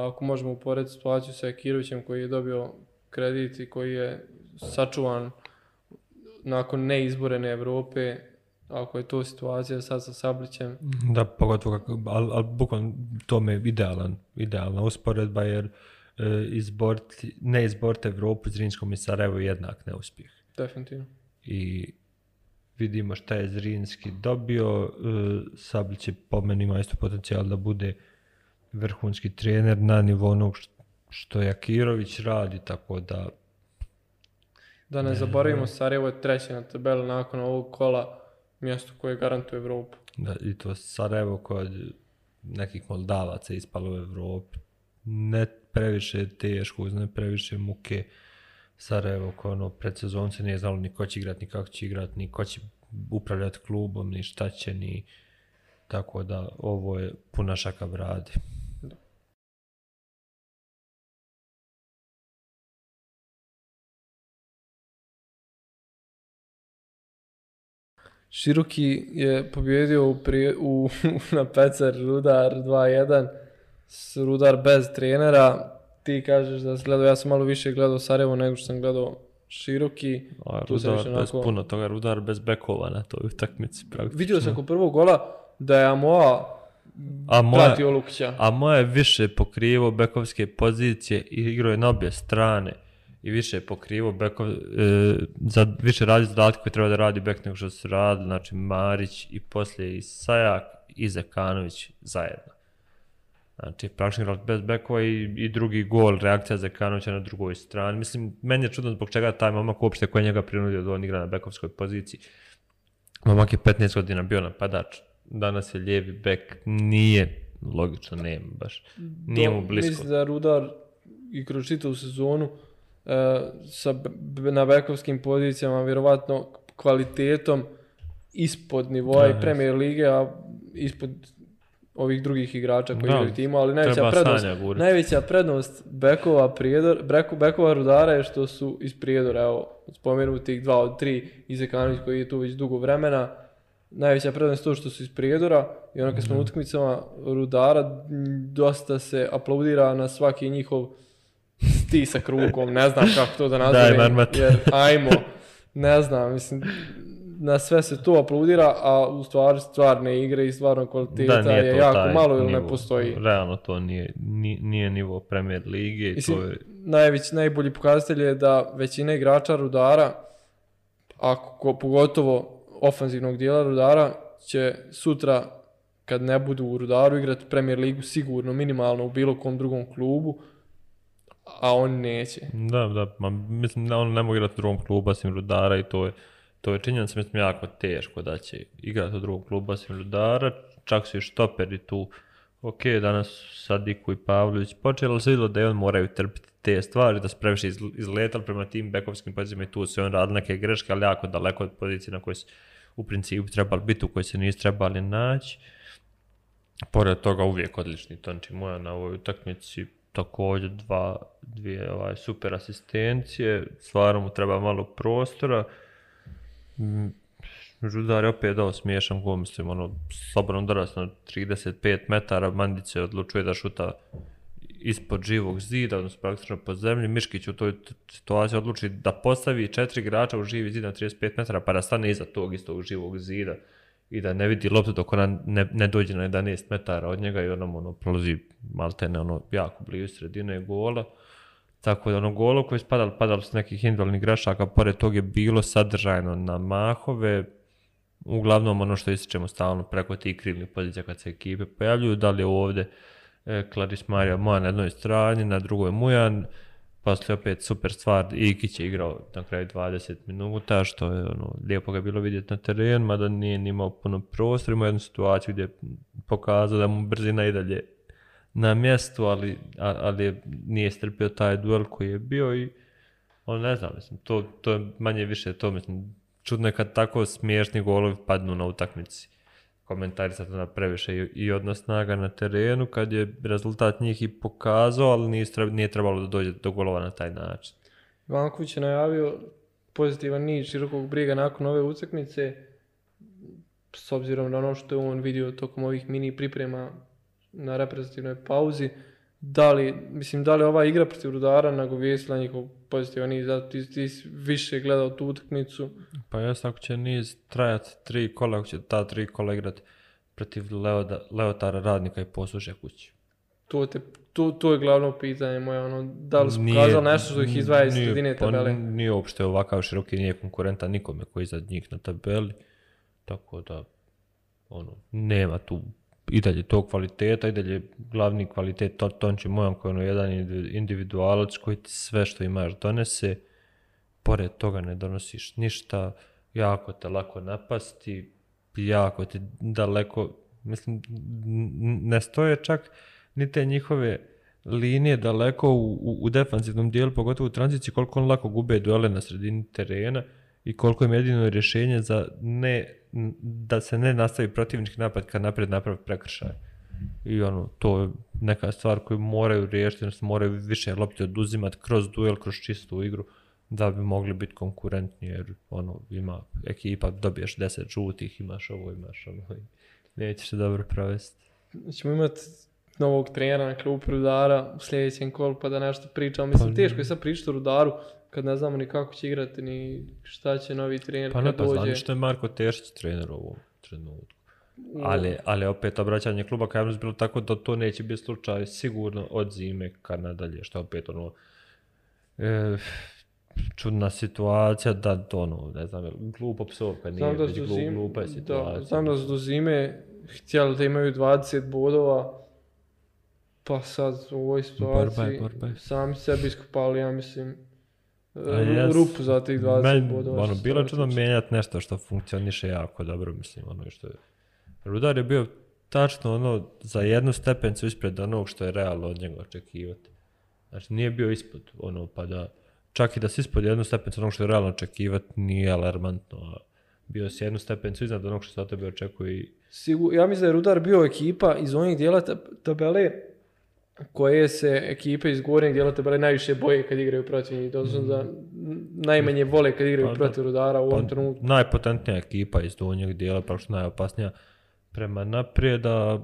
ako možemo uporediti situaciju sa Kirovićem koji je dobio kredit i koji je sačuvan nakon neizborene Europe, ako je to situacija sad sa Sablićem, Da, pogotovo ali, ali bukvalno to mi je idealan, idealna usporedba jer e, ne izboriti Evropu, Zrinskom i Sarajevo jednak neuspjeh. Definitivno. I vidimo šta je Zrinski dobio. e, Sablić će po meni ima isto potencijal da bude vrhunski trener na nivou onog što Jakirović radi, tako da Da ne zaboravimo, Sarajevo je treći na tabeli nakon ovog kola, mjesto koje garantuje Evropu. Da, i to Sarajevo kod nekih Moldavaca ispalo u Evropi. Ne previše teško, ne previše muke. Sarajevo koje ono, pred sezon se nije znalo ni ko će igrat, ni kako će igrat, ni ko će upravljati klubom, ni šta će, ni... Tako da ovo je puna šaka brade. Široki je pobjedio u, prije, u na Pecar Rudar 2-1 s Rudar bez trenera. Ti kažeš da si gledao, ja sam malo više gledao Sarajevo nego što sam gledao Široki. A Tu Rudar bez onako- puno toga, Rudar bez bekova na toj utakmici praktično. Vidio sam kod prvog gola da je Amoa A moja, pratio Lukića. A moje je više pokrivo bekovske pozicije i igrao je na obje strane i više je pokrivo bekov, e, za više radi zadatke koje treba da radi bek nego što se radi, znači Marić i poslije i Sajak i Zekanović zajedno. Znači, praktično igrali bez bekova i, i drugi gol, reakcija Zekanovića na drugoj strani. Mislim, meni je čudno zbog čega taj momak uopšte koji je njega prinudio da on igra na bekovskoj poziciji. Momak je 15 godina bio napadač, danas je lijevi bek, nije logično, nema baš, nije mu blisko. Mislim da Rudar i kroz čitavu sezonu sa b- na bekovskim pozicijama vjerovatno kvalitetom ispod nivoa Da, i Premier lige, a ispod ovih drugih igrača koji igraju timu, ali najveća prednost, najveća prednost bekova, prijedor, bekova Rudara je što su iz prijedora, evo, spomenutih dva od tri, Izekanović koji je tu već dugo vremena, najveća prednost je to što su iz prijedora i ono kad smo na utakmicama Rudara dosta se aplaudira na svaki njihov stisak rukom, ne znam kako to da nazovem, jer ajmo, ne znam, mislim, na sve se to aplaudira, a u stvari stvarne igre i stvarno kvaliteta Da, je jako taj malo ili nivo. ne postoji. Realno to nije, nije, nije nivo Premier lige i Mislim, to je... najveći, najbolji pokazatelj je da većina igrača Rudara, ako ko- pogotovo ofanzivnog dijela Rudara, će sutra kad ne budu u Rudaru igrati Premier ligu sigurno, minimalno u bilo kom drugom klubu, a on neće. Da, da, ma, mislim da on ne mogu igrati u drugom klubu osim Rudara i to je, to je činjenica, mislim, jako teško da će igrati u drugom klubu osim Rudara, čak su i štoperi tu, ok, danas Sadiku i Pavlović počeli, ali se vidjelo da i on moraju trpiti te stvari, da su previše prema tim bekovskim pozicijama i tu se on radili neke greške, ali jako daleko od pozicije na koje su u principu trebali biti, u kojoj se nisu trebali naći. Pored toga uvijek odlični Tonči Moja na ovoj utakmici, također dva, dvije ovaj, super asistencije, stvarno mu treba malo prostora. Rudar je opet dao smiješan gol, mislim, ono, slobodno dorast na 35 metara, Mandić se odlučuje da šuta ispod živog zida, odnosno praktično po zemlji. Miškić u toj situaciji odluči da postavi četiri igrača u živi zid na 35 metara pa da stane iza tog istog živog zida i da ne vidi loptu dok ona ne, ne dođe na 11 metara od njega i ono, ono prolazi maltene ono, jako blizu sredine gola. Tako da ono golo koji je spadalo, padalo su nekih individualnih grešaka, pored tog je bilo sadržajno na mahove, uglavnom ono što ističemo stalno preko tih krivnih pozicija kad se ekipe pojavljuju, da li je ovdje e, Klaris Marija Moja na jednoj strani, na drugoj Mujan, poslije opet super stvar, Ikić je igrao na kraju 20 minuta, što je ono, lijepo ga je bilo vidjeti na terenu, mada nije ni imao puno prostora, imao jednu situaciju gdje je pokazao da mu brzina i dalje na mjestu, ali, ali je- nije strpio taj duel koji je bio i on ne znam, mislim, to, to je manje više to, mislim, čudno je kad tako smiješni golovi padnu na utakmici. Komentarisati onda previše i, odnos snaga na terenu, kad je rezultat njih i pokazao, ali nije, nije trebalo da dođe do golova na taj način. Ivanković je najavio pozitivan niz širokog briga nakon ove utakmice s obzirom na ono što je on vidio tokom ovih mini priprema na reprezentativnoj pauzi. Da li, mislim, da li ova igra protiv Rudara nagovijestila njihov pozitivan zato ti, ti si više gledao tu utakmicu. Pa jes, ako će niz trajati tri kola, ako će ta tri kola igrati protiv Leoda, Leotara radnika i posluše kući. To, te, to, to je glavno pitanje moje, ono, da li su pokazali nešto što ih izdvaja iz sredine pa tabele? Nije uopšte ovakav široki, nije konkurentan nikome koji je iznad njih na tabeli. Tako da, ono, nema tu i dalje tog kvaliteta, i dalje glavni kvalitet to, Tonči Mojan koji je ono jedan indivi- individualac koji ti sve što imaš donese, pored toga ne donosiš ništa, jako te lako napasti, jako ti daleko, mislim, ne stoje čak ni te njihove linije daleko u, u, u dijelu, pogotovo u tranziciji, koliko on lako gube duele na sredini terena i koliko im jedino rješenje za ne, da se ne nastavi protivnički napad kad napred napravi prekršaj. I ono, to je neka stvar koju moraju riješiti, odnosno moraju više lopti oduzimati kroz duel, kroz čistu igru, da bi mogli biti konkurentni, jer ono, ima ekipa, dobiješ 10 žutih, imaš ovo, imaš ono, i nećeš se dobro provesti. ćemo imati novog trenera na klubu Rudara u sljedećem kolu pa da nešto pričamo. Mislim, Pa- teško je sad pričati o Rudaru kad ne znamo ni kako će igrati, ni šta će novi trener Pa kad ne, pa dođe. znam što je Marko Tešić trener u ovom trenutku. Ali, ali opet obraćanje kluba ka bilo tako da to neće biti slučaj sigurno od zime ka nadalje, što je opet ono e, čudna situacija da ono, ne znam, glupo psovka nije, Znam da već su glu- zim- glupa je da, situacija. znam da su do zime htjeli da imaju 20 bodova, pa sad u ovoj situaciji borba je. sami sebi iskopali, ja mislim, Jes. rupu za tih 20 Men- bodova. Ono, bilo je čudno mijenjati nešto što funkcioniše jako dobro, mislim, ono što je... Rudar je bio tačno ono za jednu stepencu ispred onog što je realno od njega očekivati. Znači nije bio ispod ono pa da, čak i da si ispod jednu stepencu onog što je realno očekivati nije alarmantno, bio si jednu stepencu iznad onog što se od tebe očekuje i Sigur, ja mislim da je Rudar bio ekipa iz onih dijela tab- tabele koje se ekipe iz gornjeg dijela tabele najviše boje kad igraju protiv njih, odnosno da n- najmanje vole kad igraju Pa protiv Rudara u ovom Pa, trenutku. najpotentnija ekipa iz donjeg dijela, praktično najopasnija prema naprijed, a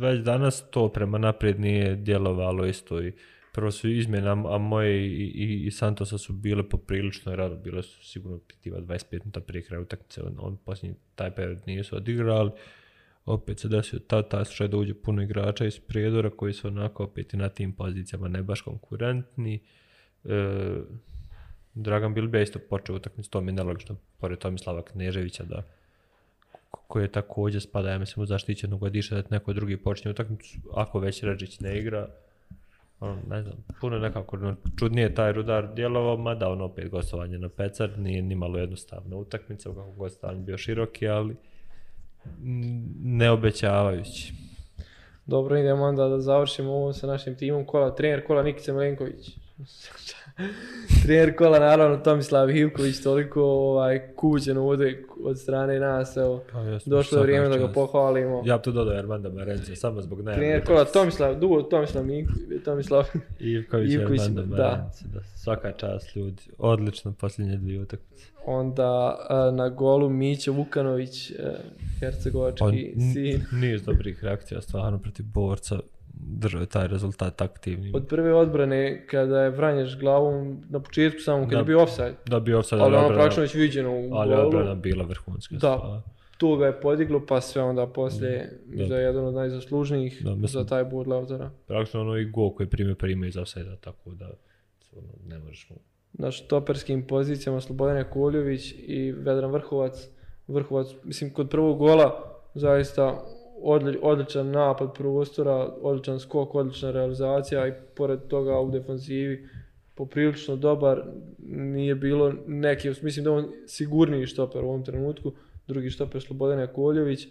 već danas to prema naprijed nije djelovalo isto i prvo su izmjene, a a moje i, i, i Santosa su bile poprilično rado, bile su sigurno pitiva 25 minuta prije kraja utakmice, on, on posljednji taj period nisu odigrali, opet se desio ta, taj slučaj da uđe puno igrača iz prijedora koji su onako opet na tim pozicijama ne baš konkurentni. E, Dragan Bilbija je isto počeo utakmicu, to mi je nelogično, pored Tomislava Kneževića, da ko- koji je također spada, ja mislim, u zaštićenu godiša, da neko drugi počne utakmicu, ako već Ređić ne igra, ono, ne znam, puno nekako no, čudnije je taj rudar djelovao, mada ono opet gostovanje na Pecar, nije ni malo jednostavna utakmica, kako god bio široki, ali neobećavajući. Dobro, idemo onda da završimo ovo sa našim timom kola. Trener kola Nikica Milenković. Trener kola naravno Tomislav Hivković, toliko ovaj, kuđen ovdje od strane nas. Evo, Pa, došlo je vrijeme da ga pohvalimo. Ja bi tu dodao Armanda Marence, samo zbog najave. Trener kola Tomislav, dugo Tomislav Tomislav Ivković Ivković, da. Da. Svaka čast ljudi, odlično posljednje dvije utakmice. Onda a, na golu Mićo Vukanović, e, hercegovački Pa, sin. niz dobrih reakcija stvarno protiv borca, držao je taj rezultat aktivnim. Od prve odbrane kada je Vranješ glavom na početku samo kad Da. je bio offside. Da bi offside, Ali ono praktično već viđeno u ali golu. odbrana bila vrhunska. Da. stvar. To ga je podiglo pa sve onda poslije Da. za jedan od najzaslužnijih Da, mislim- za taj bod Lautara. Praktično ono i gol koji prime prime iz offside tako da ne možeš mu. Na štoperskim pozicijama Slobodan Koljović i Vedran Vrhovac. Vrhovac, mislim, kod prvog gola zaista odli- odličan napad prostora, odličan skok, odlična realizacija i pored toga u defanzivi poprilično dobar. Nije bilo neki, mislim da on sigurniji štoper u ovom trenutku. Drugi štoper Slobodan Jakovljević. E,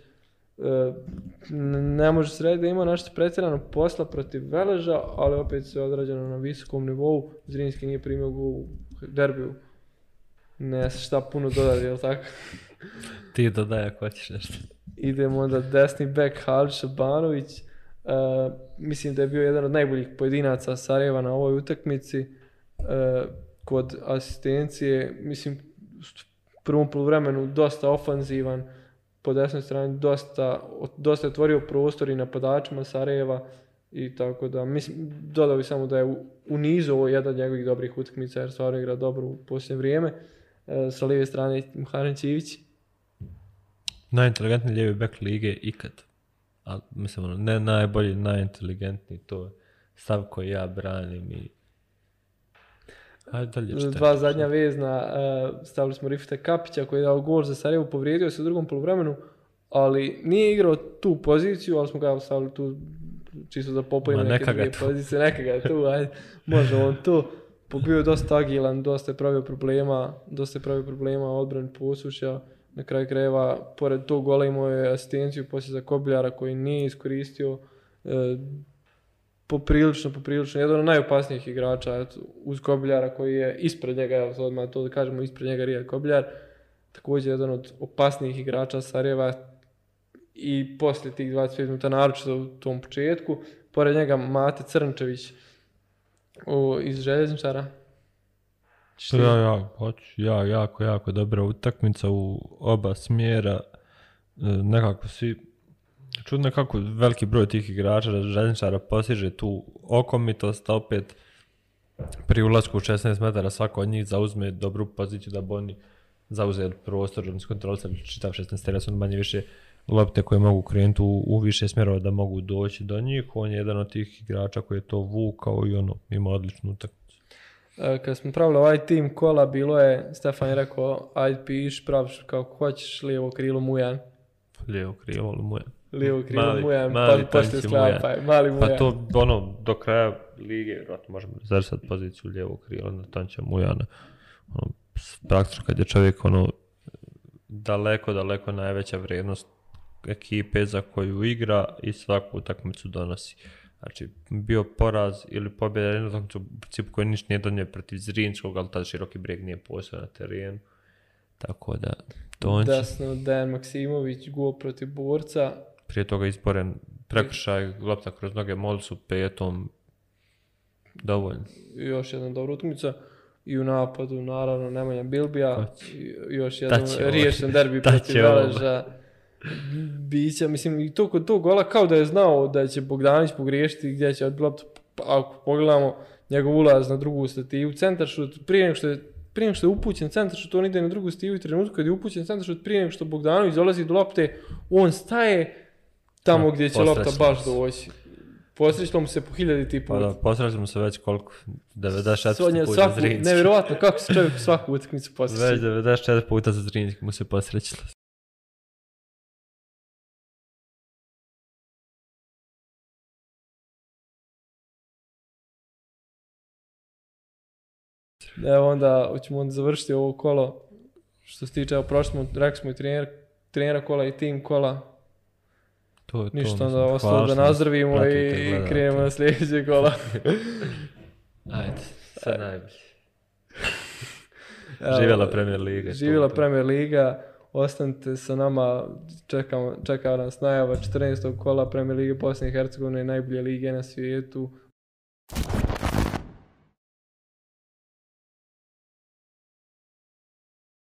ne može se reći da ima nešto pretjerano posla protiv Veleža, ali opet sve odrađeno na visokom nivou. Zrinski nije primio gol u derbiju. Ne šta puno dodati, jel tako? Ti dodaj ako hoćeš nešto. Idemo onda desni bek Halić Šabanović. E, mislim da je bio jedan od najboljih pojedinaca Sarajeva na ovoj utakmici. E, kod asistencije, mislim, u prvom poluvremenu dosta ofanzivan, po desnoj strani dosta, dosta je otvorio prostor i napadačima Sarajeva i tako da, mislim, dodao bi samo da je u, u nizu ovo jedan od njegovih dobrih utakmica jer stvarno igra dobro u posljednje vrijeme. E, sa lijeve strane Muharem Čivić. Najinteligentniji lijevi bek lige ikad. ali mislim, ono, ne najbolji, najinteligentniji, to je stav koji ja branim i Ajde dalje čitaj. Dva zadnja vezna, uh, stavili smo Rifita Kapića koji je dao gol za Sarajevo, povrijedio se u drugom poluvremenu, ali nije igrao tu poziciju, ali smo ga stavili tu čisto za popojenje Ma, neke druge pozicije, neka ga tu, ajde, može on tu. Bio je dosta agilan, dosta je pravio problema, dosta je pravio problema u odbrani posušja. Na kraju krajeva, pored tog gola imao je asistenciju poslije za Kobljara koji nije iskoristio. E, poprilično, poprilično, jedan od najopasnijih igrača eto, uz Kobljara koji je ispred njega, evo sad odmah to da kažemo, ispred njega Rija Kobljar. Također jedan od opasnijih igrača Sarajeva i poslije tih 25 minuta, naročito u tom početku. Pored njega Mate Crnčević o, iz željezničara. To ja, ja, hoću, ja, jako, jako dobra utakmica u oba smjera. E, nekako svi, čudno kako veliki broj tih igrača željezničara postiže tu okomitost, a opet pri ulasku u 16 metara svako od njih zauzme dobru poziciju da bi oni zauze prostor, oni skontrolisali čitav 16 tera, su manje više lopte koje mogu krenuti u, u više smjerova da mogu doći do njih. On je jedan od tih igrača koji je to vukao i ono, ima odličnu utakmicu. E, Kad smo pravili ovaj tim kola, bilo je, Stefan je rekao, ajde piš, praviš kako hoćeš, lijevo krilo Mujan. Lijevo krilo, moja. Lijevo krilo Mali- Mujan, mali pa sklapaj, mali Mujan. Pa to, ono, do kraja lige, vjerojatno možemo rezervisati poziciju lijevog krila na Tanća Mujana. Ono, praktično kad je čovjek, ono, daleko, daleko najveća vrijednost ekipe za koju igra i svaku utakmicu donosi. Znači, bio poraz ili pobjeda jednu utakmicu u principu koji ništa nije donio protiv Zrinskog, ali tad široki brijeg nije posao na terenu. Tako da, Tonči, Desno, Dejan Maksimović, gol protiv borca. prije toga izboren prekršaj, lopta kroz noge Molcu, petom, dovoljno. Još jedna dobra utakmica. I u napadu, naravno, Nemanja Bilbija. Još jedan riješen derbi protiv. Veleža. Bića, mislim, i to kod tog gola kao da je znao da će Bogdanić pogriješiti gdje će loptu. Pa ako pogledamo njegov ulaz na drugu stativu, centar šut, prije nego što je prije nego što je upućen centar šut, on ide na drugu stativu i trenutku kad je upućen centar šut, prije nego što Bogdanović dolazi do lopte, on staje tamo gdje će lopta posrećilo baš doći. Posrećilo mu se po hiljadi ti Pa put. da, posrali smo se već koliko, 94 Sonja, puta svaku, Zrinski. nevjerovatno kako se čovjek svaku utakmicu posjeća. Već 94 puta za Zrinski mu se posrećilo. Evo onda, hoćemo onda završiti ovo kolo. Što se tiče, evo prošli smo, rekli smo i trener, trenera kola i tim kola. To je to. Ništa onda ostalo da nazdravimo i krenemo na sljedeće kola. Ajde, sve najbolje. Živjela Premier Liga. Živjela to- Premier Liga. Ostanite sa nama, čekamo, čeka nas najava 14. kola Premier Lige Bosne i Hercegovine, najbolje lige na svijetu.